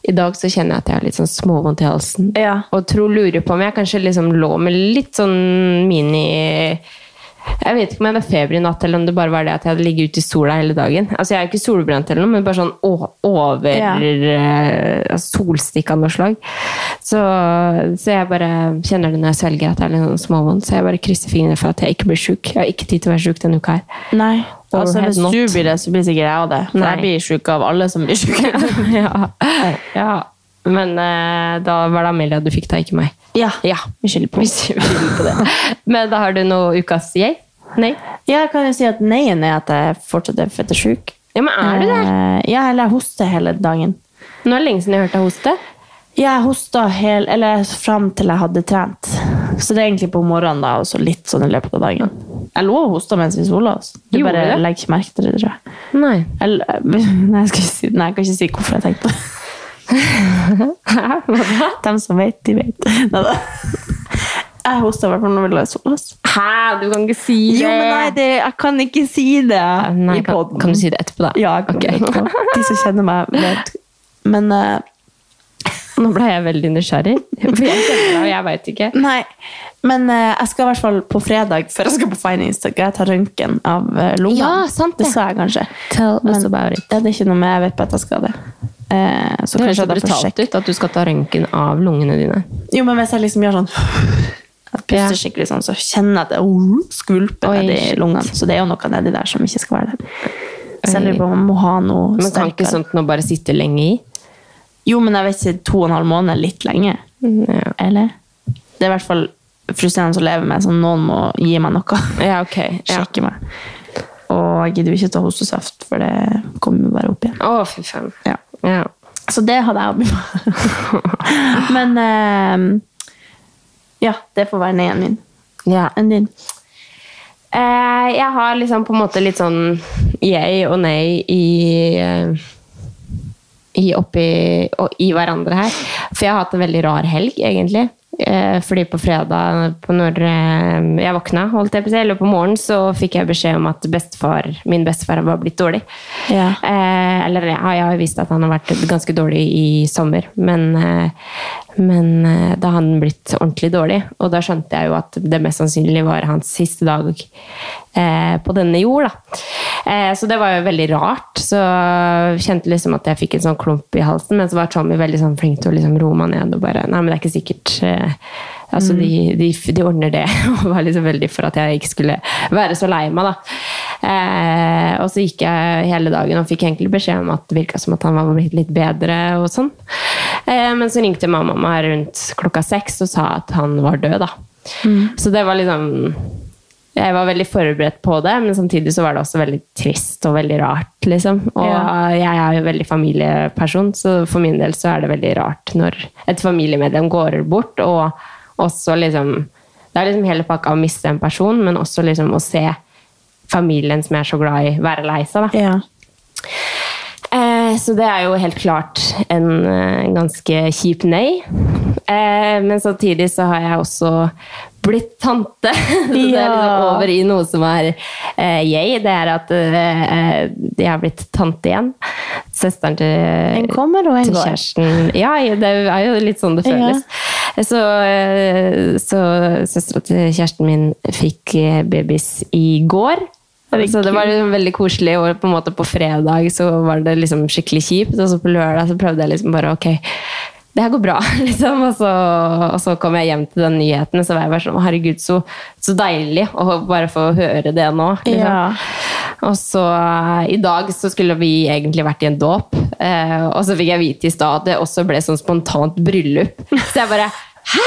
i dag så kjenner jeg at jeg har litt sånn småvondt i halsen. Ja. Og tror lurer på om jeg kanskje liksom lå med litt sånn mini jeg vet ikke om jeg hadde feber i natt, eller om det bare var det at jeg hadde ligget ute i sola hele dagen. Altså Jeg er jo ikke solbrent eller noe, men bare sånn over Ja. uh, solstikk av noe slag. Så, så jeg bare kjenner det når jeg svelger at det er litt sånn småvondt. Så jeg bare krysser fingrene for at jeg ikke blir sjuk. Jeg har ikke tid til å være sjuk denne uka her. Nei. Altså, hvis not. du blir det, så blir sikkert jeg av det. For Nei. jeg blir sjuk av alle som blir sjuke. [LAUGHS] ja. ja. Men uh, da var det Amelia du fikk, da, ikke meg. Ja, Ja. vi skylder på på det. [LAUGHS] Men da har du noe ukas jeg? Nei? Ja, jeg kan jo si at neien er at jeg fortsatt er fette sjuk. Ja, men er du det? Eh, Ja, eller jeg hoster hele dagen. Nå er det lenge siden jeg hørte deg hoste. Ja, jeg hosta hel, eller fram til jeg hadde trent. Så det er egentlig på morgenen da, og så litt sånn i løpet av dagen. Jeg lå og hosta mens vi sola oss. Du bare det? legger ikke merke til det, tror jeg. Nei. Eller, [LAUGHS] nei, jeg si, nei, jeg kan ikke si hvorfor jeg tenkte det. De som vet, de vet. Neida. Jeg hosta i hvert fall når vi lå i. Hæ, du kan ikke si det! Jo, men nei, det, jeg kan ikke si det Nei, i kan, kan du si det etterpå, da? Ja, jeg kan okay. det etterpå. De som kjenner meg, vet. Men eh, [LAUGHS] Nå ble jeg veldig nysgjerrig. For jeg kjenner og jeg veit ikke. Nei, men uh, jeg skal i hvert fall på fredag, før jeg skal på Fine skal jeg ta røntgen av uh, lungene. Ja, sant det. Det sa jeg kanskje. Tell Men us about it. ja, det er ikke noe med jeg vet på at jeg skal det. Uh, så Det høres så brutalt ut at du skal ta røntgen av lungene dine. Jo, men hvis jeg liksom gjør sånn jeg puster skikkelig sånn, så kjenner jeg at det oh, skvulper Oi, nedi shit. lungene. Så det er jo noe nedi der som ikke skal være der. Så jeg lurer på om man må ha noe Men kan ikke sterkere. sånt nå bare sitte lenge i? Jo, men jeg vet ikke, to og en halv måned er litt lenge. Ja, Eller? Det er i hvert fall frustrerende å leve med, så noen må gi meg noe. ja ok. Ja. [LAUGHS] Sjekke meg. Og jeg gidder ikke ikke ta hostesaft, for det kommer bare opp igjen. Å, fy faen. Ja. Ja. Så det hadde jeg å by på. Men eh, ja, det får være neien min. ja. Enn din? Eh, jeg har liksom på en måte litt sånn jeg og nei i eh, i oppi i hverandre her. For jeg har hatt en veldig rar helg, egentlig. Eh, fordi på fredag, på når eh, jeg våkna, holdt jeg på å eller på morgenen, så fikk jeg beskjed om at bestefar, min bestefar var blitt dårlig. Ja. Eh, eller ja, jeg har visst at han har vært ganske dårlig i sommer, men, eh, men eh, da hadde han blitt ordentlig dårlig. Og da skjønte jeg jo at det mest sannsynlig var hans siste dag eh, på denne jord. Da. Eh, så det var jo veldig rart. Så jeg kjente liksom at jeg fikk en sånn klump i halsen, men så var Tommy veldig sånn flink til å liksom roe meg ned og bare Nei, men det er ikke sikkert. Eh, altså, de, de, de ordner det. [LAUGHS] Og var liksom veldig for at jeg ikke skulle være så lei meg, da. Eh, og så gikk jeg hele dagen og fikk egentlig beskjed om at det virka som at han var blitt litt bedre. og sånn. Eh, men så ringte mamma meg rundt klokka seks og sa at han var død. da. Så det var liksom Jeg var veldig forberedt på det, men samtidig så var det også veldig trist og veldig rart. liksom. Og Ja. jeg er jo veldig familieperson, så for min del så er det veldig rart når et familiemedlem går bort, og også liksom Det er liksom hele pakka å miste en person, men også liksom å se familien som jeg er så glad i, være lei seg. da. Ja. Så det er jo helt klart en eh, ganske kjip nei. Eh, men samtidig så har jeg også blitt tante. [LAUGHS] så det er liksom over i noe som er eh, jeg. Det er at jeg har blitt tante igjen. Søsteren til, En kommer og en til kjæresten. Ja, det er jo litt sånn det føles. Så, så søstera til kjæresten min fikk babys i går. Så det var liksom veldig koselig, og på en måte på fredag så var det liksom skikkelig kjipt, og så på lørdag så prøvde jeg liksom bare ok, det her går bra, [LAUGHS] liksom. Og så, og så kom jeg hjem til den nyheten, og så var jeg bare sånn herregud, så, så deilig å bare få høre det nå. Liksom. Ja. Og så eh, i dag så skulle vi egentlig vært i en dåp, eh, og så fikk jeg vite i stad at det også ble sånn spontant bryllup. Så jeg bare Hæ?!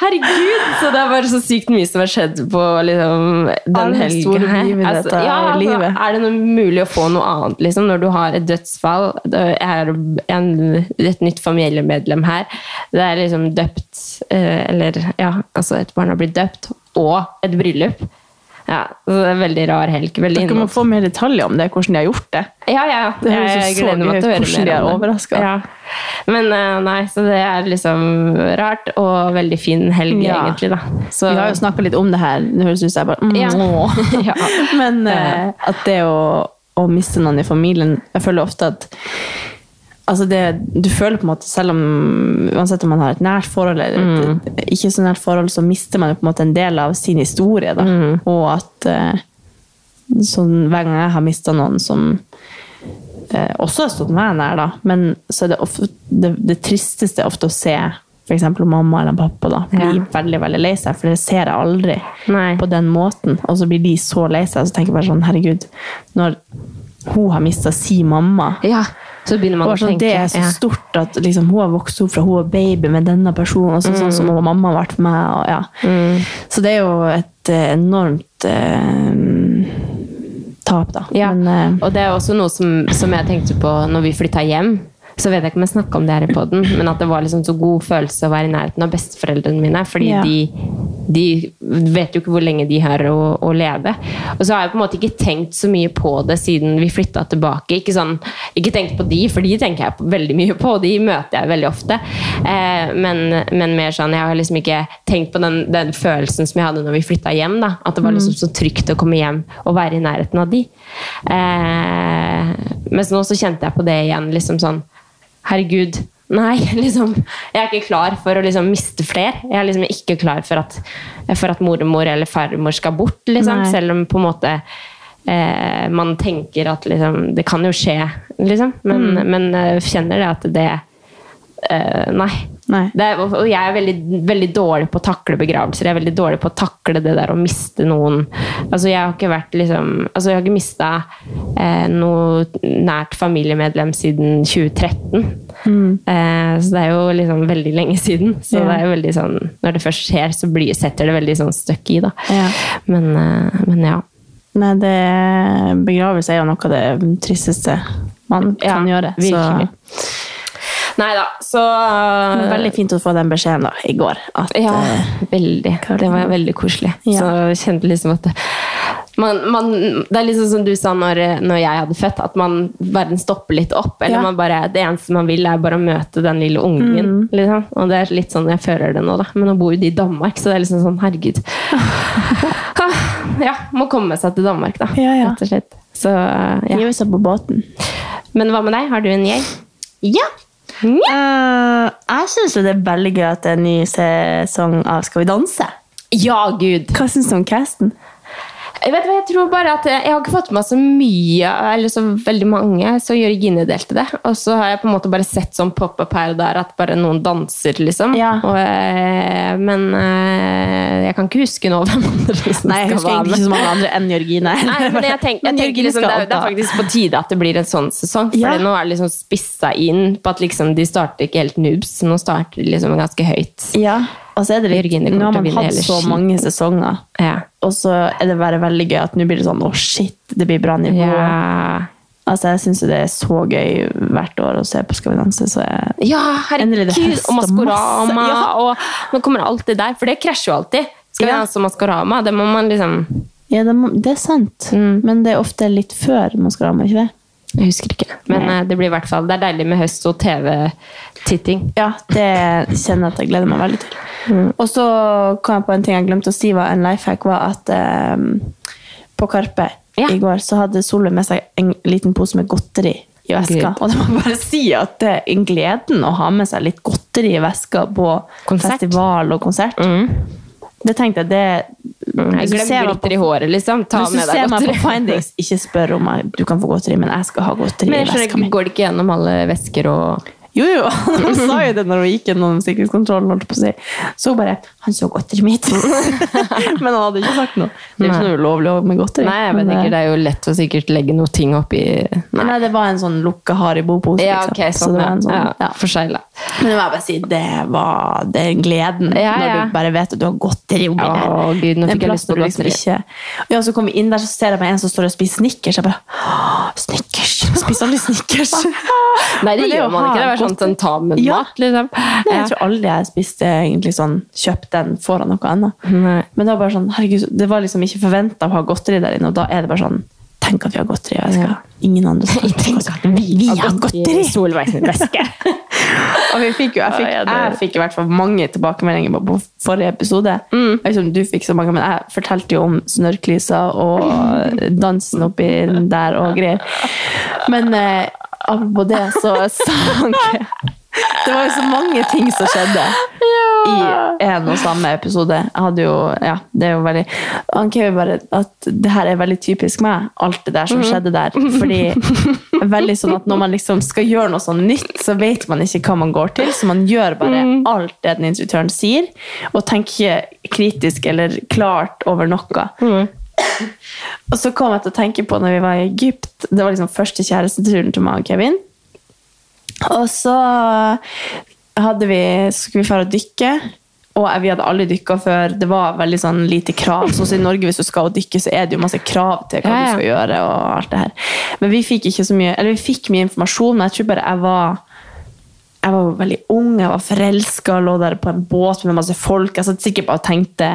Herregud! Så det er bare så sykt mye som har skjedd på liksom, den helga her. Altså, ja, altså. Er det noe mulig å få noe annet liksom, når du har et dødsfall? Det er en, et nytt familiemedlem her. Det er liksom døpt eh, Eller ja, altså et barn har blitt døpt, og et bryllup. Ja, så det er veldig rar helg. Veldig Dere må få mer detaljer om det, hvordan de har gjort det. ja, ja. Det Jeg så gleder meg til å høre mer de er om det. overrasket. Ja. Men eh, nei, så det er liksom rart og veldig fin helg, Ja. egentlig, da. Så, Vi har jo snakka litt om det her. Det høres ut som jeg bare mm, [LAUGHS] Ja. åh. [LAUGHS] Ja. Men eh, at det å, å miste noen i familien Jeg føler ofte at Altså det, du føler på en måte, selv om uansett om man har et nært forhold eller Mm. et, et ikke så nært forhold, så mister man jo på en måte en del av sin historie. Da. Mm. Og at eh, sånn, hver gang jeg har mista noen som eh, også har stått meg nær, da, men så er det, ofte, det, det tristeste er ofte å se f.eks. mamma eller pappa da, bli Ja. veldig veldig lei seg, for det ser jeg aldri Nei. på den måten. Og så blir de så lei seg, så tenker jeg bare sånn, herregud, når hun har mista si mamma, Ja. Så begynner man å sånn, tenke. det er så ja. stort at liksom, hun har vokst opp fra hun var baby med denne personen, og så, sånn som hun, mamma har vært med. Og, ja. Så det er jo et eh, enormt eh, tap, da. Ja, Men, eh, og det er også noe som, som jeg tenkte på når vi flytta hjem. Så vet jeg ikke om jeg snakka om det her i poden, men at det var liksom så god følelse å være i nærheten av besteforeldrene mine. Fordi Ja. de, de vet jo ikke hvor lenge de har å, å leve. Og så har jeg på en måte ikke tenkt så mye på det siden vi flytta tilbake. Ikke, sånn, ikke tenkt på de, for de tenker jeg veldig mye på, og de møter jeg veldig ofte. Eh, men, men mer sånn, jeg har liksom ikke tenkt på den, den følelsen som jeg hadde når vi flytta hjem. Da. At det var liksom så trygt å komme hjem og være i nærheten av de. Eh, mens nå så kjente jeg på det igjen. liksom sånn, Herregud, nei, [LAUGHS] liksom. Jeg er ikke klar for å liksom miste flere. Jeg er liksom ikke klar for at, for at mormor eller farmor skal bort, liksom. Nei. Selv om på en måte eh, man tenker at liksom, det kan jo skje, liksom. Men, Mm. men eh, kjenner det at det eh, Nei. Er, og jeg er veldig, veldig dårlig på å takle begravelser. Jeg er veldig dårlig på å takle det der å miste noen. Altså, jeg har ikke vært liksom Altså, jeg har ikke mista eh, noe nært familiemedlem siden 2013. Eh, så det er jo liksom veldig lenge siden. Så Ja. det er jo veldig sånn Når det først skjer, så blir, setter det veldig sånn støkk i, da. Ja. Men, eh, men ja. Nei, det, begravelse er jo noe av det tristeste man Ja, kan gjøre. virkelig. Nei da, så Så er veldig fint å få den beskjeden da, i går. At, Ja, eh, veldig. Det var veldig koselig. Ja. Så jeg kjente liksom at man, man, det er liksom som du sa når, når jeg hadde født, at man, verden stopper litt opp. Eller Ja. man bare, det eneste man vil, er bare å møte den lille ungen. Mm. Liksom. Og det er litt sånn jeg føler det nå, da. Men nå bor jo de i Danmark, så det er liksom sånn, herregud. [LAUGHS] Ah, ja, må komme seg til Danmark, da. Ja, ja. Rett og slett. Så, ja. Hive seg på båten. Men hva med deg? Har du en jeg? Ja. Eh, jeg syns det er veldig gøy at det er en ny sesong av Skal vi danse. Ja, gud! Hva syns du om casten? Jeg vet hva, jeg tror bare at jeg, har ikke fått med meg så mye, eller så veldig mange, så Jørgine delte det. Og så har jeg på en måte bare sett sånn pop-up her og der at bare noen danser, liksom. Ja. Og, eh, men eh, jeg kan ikke huske nå hvem andre som Nei, jeg husker egentlig ikke så mange andre enn Jørgine. Nei, men jeg tenker, jeg [LAUGHS] tenker liksom, det, er, det er faktisk på tide at det blir en sånn sesong. For Ja. nå er det liksom spissa inn på at liksom, de starter ikke helt noobs. Nå starter de liksom ganske høyt. Ja, og så er det Jørgine nå har man hatt så skiten. mange sesonger, Ja. og så er det bare veldig gøy at nå blir det sånn, å shit, det blir bra nivå. Ja. Altså, jeg synes jo det er så gøy hvert år å se på Skal vi danse, så jeg... Ja, herregud! Og Maskorama, ja. og nå kommer alt det der. For det krasjer jo alltid. Skal vi Ja. danse Maskorama? Det må man liksom Ja, det, må, det er sant, Mm. men det er ofte litt før Maskorama, ikke det? Jeg husker ikke. Men Nei. eh, det blir i hvert fall Det er deilig med høst og TV-titting. Ja, det kjenner jeg at jeg gleder meg veldig til. Mm. Og så kom jeg på en ting jeg glemte å si, var en life hack, var at eh, på Karpe Ja. i går så hadde Solveig med seg en liten pose med godteri i veska. Gud. Og det må bare si at det er en gleden å ha med seg litt godteri i veska på Konsert. festival og konsert. Det tenkte jeg, det Jeg Hvis ser glemmer glitter i håret, liksom. Ta med deg Hvis du ser meg på. [LAUGHS] Findings, ikke spør om jeg, du kan få godteri, men jeg skal ha godteri Men i jeg veska mi. går det ikke gjennom alle vesker og Jo, jo, [LAUGHS] han sa jo det når hun gikk gjennom sikkerhetskontrollen. holdt på å si. Så hun bare 'Han så godteriet mitt'. [LAUGHS] men han hadde ikke sagt noe. Det er ikke Nei. noe ulovlig med godteri. Nei, jeg vet ikke. Det er jo lett å sikkert legge noe ting oppi Nei. nei, det var en sånn lukka Haribo-pose. Ja, liksom. sånn, Så det var en sånn, ja. ja. Men det må bare si, det var er gleden Ja, når du bare vet at du har godteri oppi der. Å, Gud, nå fikk jeg lyst på godteri. liksom Ja, så kom vi inn der, så ser jeg meg en som står og spiser Snickers. Jeg bare «Åh, Snickers! Spiser aldri Snickers. [LAUGHS] Nei, det det gjør man ikke. Det er sånn godteri- tentamen-mat, Ja. liksom. Nei, jeg tror aldri jeg spiste egentlig sånn, kjøpt den foran noe annet. Nei. Men det var bare sånn, herregud, det var liksom ikke forventa å ha godteri der inne, og da er det bare sånn Tenk at vi har godteri, og jeg skal ingen andre skal [LAUGHS] Tenk at vi, har godteri! Solveig sin veske. [LAUGHS] Og vi fikk jo, jeg, fikk, jeg fikk i hvert fall mange tilbakemeldinger på, på forrige episode. Mm. Jeg vet ikke om du fikk så mange, men jeg fortalte jo om snørrklisa og [LAUGHS] dansen oppi der og greier. Men eh, apropos det, så sang jeg Det var jo så mange ting som skjedde i en og samme episode. Jeg hadde jo, ja, det er jo veldig Han Kevin bare at det her er veldig typisk meg, alt det der som skjedde der. Fordi veldig sånn at når man liksom skal gjøre noe sånn nytt, så vet man ikke hva man går til, så man gjør bare alt det den instruktøren sier, og tenker ikke kritisk eller klart over noe. Og så kom jeg til å tenke på når vi var i Egypt, det var liksom første kjæresteturen til meg og Kevin. Og så hadde vi, skulle vi dra og dykke. Og vi hadde aldri dykka før. Det var veldig sånn lite krav. Sånn som I Norge hvis du skal dykke, så er det jo masse krav til hva Ja, ja. du skal gjøre. og alt det her. Men vi fikk ikke så mye, eller vi fikk mye informasjon, men jeg tror bare jeg var jeg var veldig ung, jeg var forelska, lå der på en båt med masse folk. Jeg satt sikkert bare og tenkte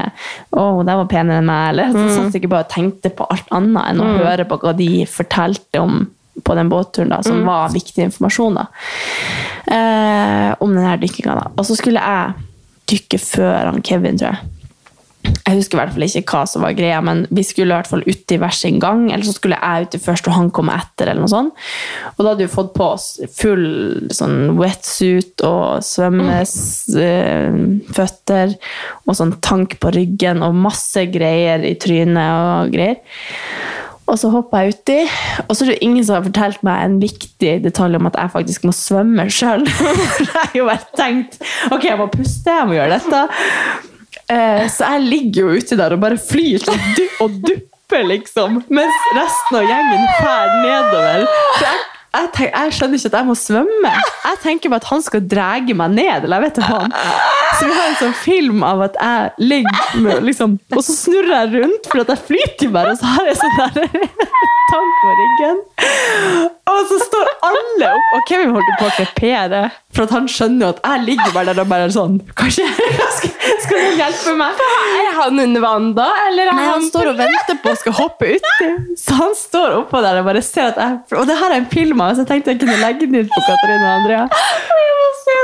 å, det var penere enn meg. Eller jeg satt sikkert bare og tenkte på alt annet enn å Mm. høre på hva de fortalte om på den båtturen, da, som Mm. var viktig informasjon. da. Eh, om denne dykkinga. Og så skulle jeg dykke før han Kevin, tror jeg. Jeg husker i hvert fall ikke hva som var greia, men vi skulle i hvert fall uti hver sin gang, eller så skulle jeg uti først og han komme etter, eller noe sånt. Og da hadde vi fått på oss full sånn wetsuit og svømmeføtter og sånn tank på ryggen og masse greier i trynet og greier. Og så hoppa jeg uti, og så er det ingen som har fortalt meg en viktig detalj om at jeg faktisk må svømme sjøl. [LAUGHS] jeg har jo bare tenkt ok, jeg må puste, jeg må gjøre dette. Eh, Så jeg ligger jo uti der og bare flyr og, og dupper, liksom. Mens resten av gjengen drar nedover. Så jeg, jeg, tenk, jeg skjønner ikke at jeg må svømme. Jeg tenker bare at han skal drage meg ned. eller jeg vet ikke hva. Så vi har en sånn film av at jeg ligger med, liksom, og så snurrer jeg rundt, for at jeg flyter bare, og så har jeg sånn der [LAUGHS] tank på ryggen. Og så står alle opp, og Kevin holder på å krepere, for at han skjønner jo at jeg ligger bare der og bare er sånn Kanskje skal, skal hjelpe meg? Er han under vann da, eller er Nei, han han står og venter på å skal hoppe uti. Så han står oppå der og bare ser at jeg Og det her er en film av, så jeg tenkte jeg kunne legge den ut på Katarina og Andrea.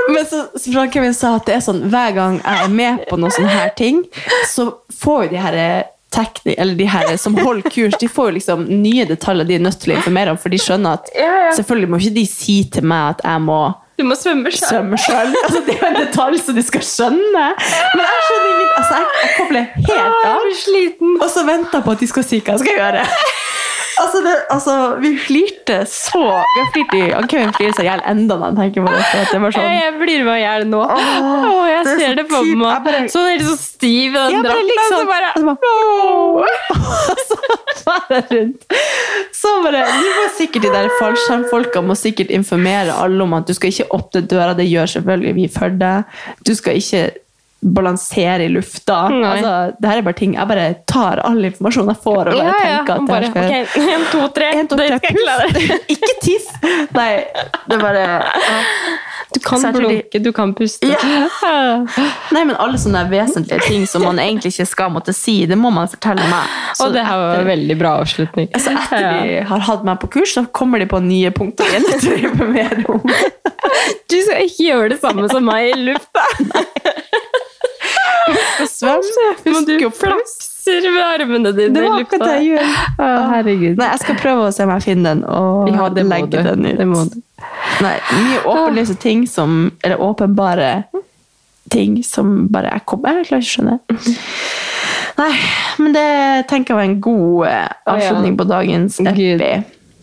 Men så, så Frank Kevin sa at det er sånn hver gang jeg er med på noen sånne her ting, så får jo de her tekni, eller de her som holder kurs, de får jo liksom nye detaljer de er nødt til å informere om, for de skjønner at selvfølgelig må ikke de si til meg at jeg må Du må svømme sjøl. Altså, det er jo en detalj som de skal skjønne. Men jeg skjønner ingenting. Altså, jeg, jeg kobler helt av. Og så venter jeg på at de skal si hva jeg skal gjøre. Altså, det, altså, vi flirte så Vi har flirt i Kevin flirer seg i hjel enda når han tenker på det. at det var sånn, Jeg, jeg blir med i hjel nå. Åh, jeg det er ser så det på typ- meg. bare- Sånn helt så stiv i den drakten. liksom- [LAUGHS] så bare, og så bare, Og rundt. Så bare, Du må sikkert De der fallskjermfolka må sikkert informere alle om at du skal ikke åpne døra. Det gjør selvfølgelig vi for deg. Du skal ikke balansere i lufta. Altså, det her er bare ting Jeg bare tar all informasjon jeg får, og bare Ja, ja. tenker at det Bare, her skal okay. en, to, tre. En, to, Det tre, klare. [LAUGHS] Ikke tiss! Nei, det er bare ja. Du kan blunke, du kan puste. [LAUGHS] Nei, men alle sånne vesentlige ting som man egentlig ikke skal måtte si, det må man fortelle meg. Så Og det her var en veldig bra avslutning. Altså Etter de har hatt meg på kurs, så kommer de på nye punkter igjen. [LAUGHS] Du skal ikke gjøre det samme som meg i lufta. [LAUGHS] Svøm, Må du husk å flaks. flakser med armene dine Det i var lufta. det jeg gjør. Å, herregud. Nei, jeg skal prøve å se om jeg finner den, og Ja, legge du. den ut. Det må du. Nei, mye åpenlyse ting som Eller åpenbare ting som bare jeg kommer Jeg klarer ikke å skjønne. Nei, men det tenker jeg var en god eh, avslutning på dagens epi.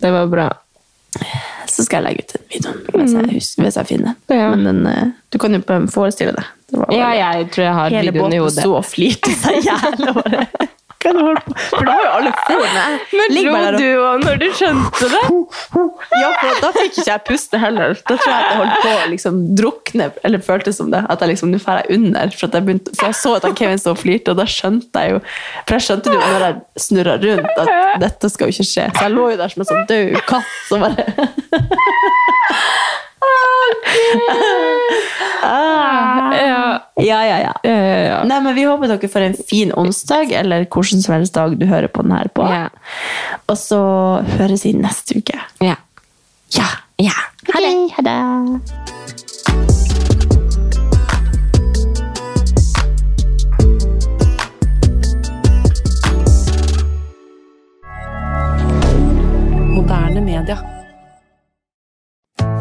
Det var bra. Så skal jeg legge ut den videoen hvis jeg, husker, hvis jeg finner. Ja. Men den, eh, du kan jo forestille deg. Ja, jeg tror jeg har Hele videoen i båten hodet. sto og flirte seg i hjel. [LAUGHS] og er du holder på? For da har jo alle foene Men lo og- du òg når du skjønte det? Ja, for da fikk ikke jeg puste heller. Da tror jeg at jeg holdt på å liksom drukne, eller føltes som det. At jeg liksom, nå drar jeg under. For, jeg begynte, for jeg så at han Kevin stod og flirte, og da skjønte jeg jo For jeg skjønte jo når jeg snurra rundt, at dette skal jo ikke skje. Så jeg lå jo der som en sånn død katt som bare ah. Ja. Ja, ja, ja. Ja, ja, ja. Nei, men Vi håper dere får en fin onsdag, eller hvordan som helst dag du hører på den her på. Ja. Og så høres vi neste uke. Ja. Ja. ja. Ha det. Ha det. Moderne media.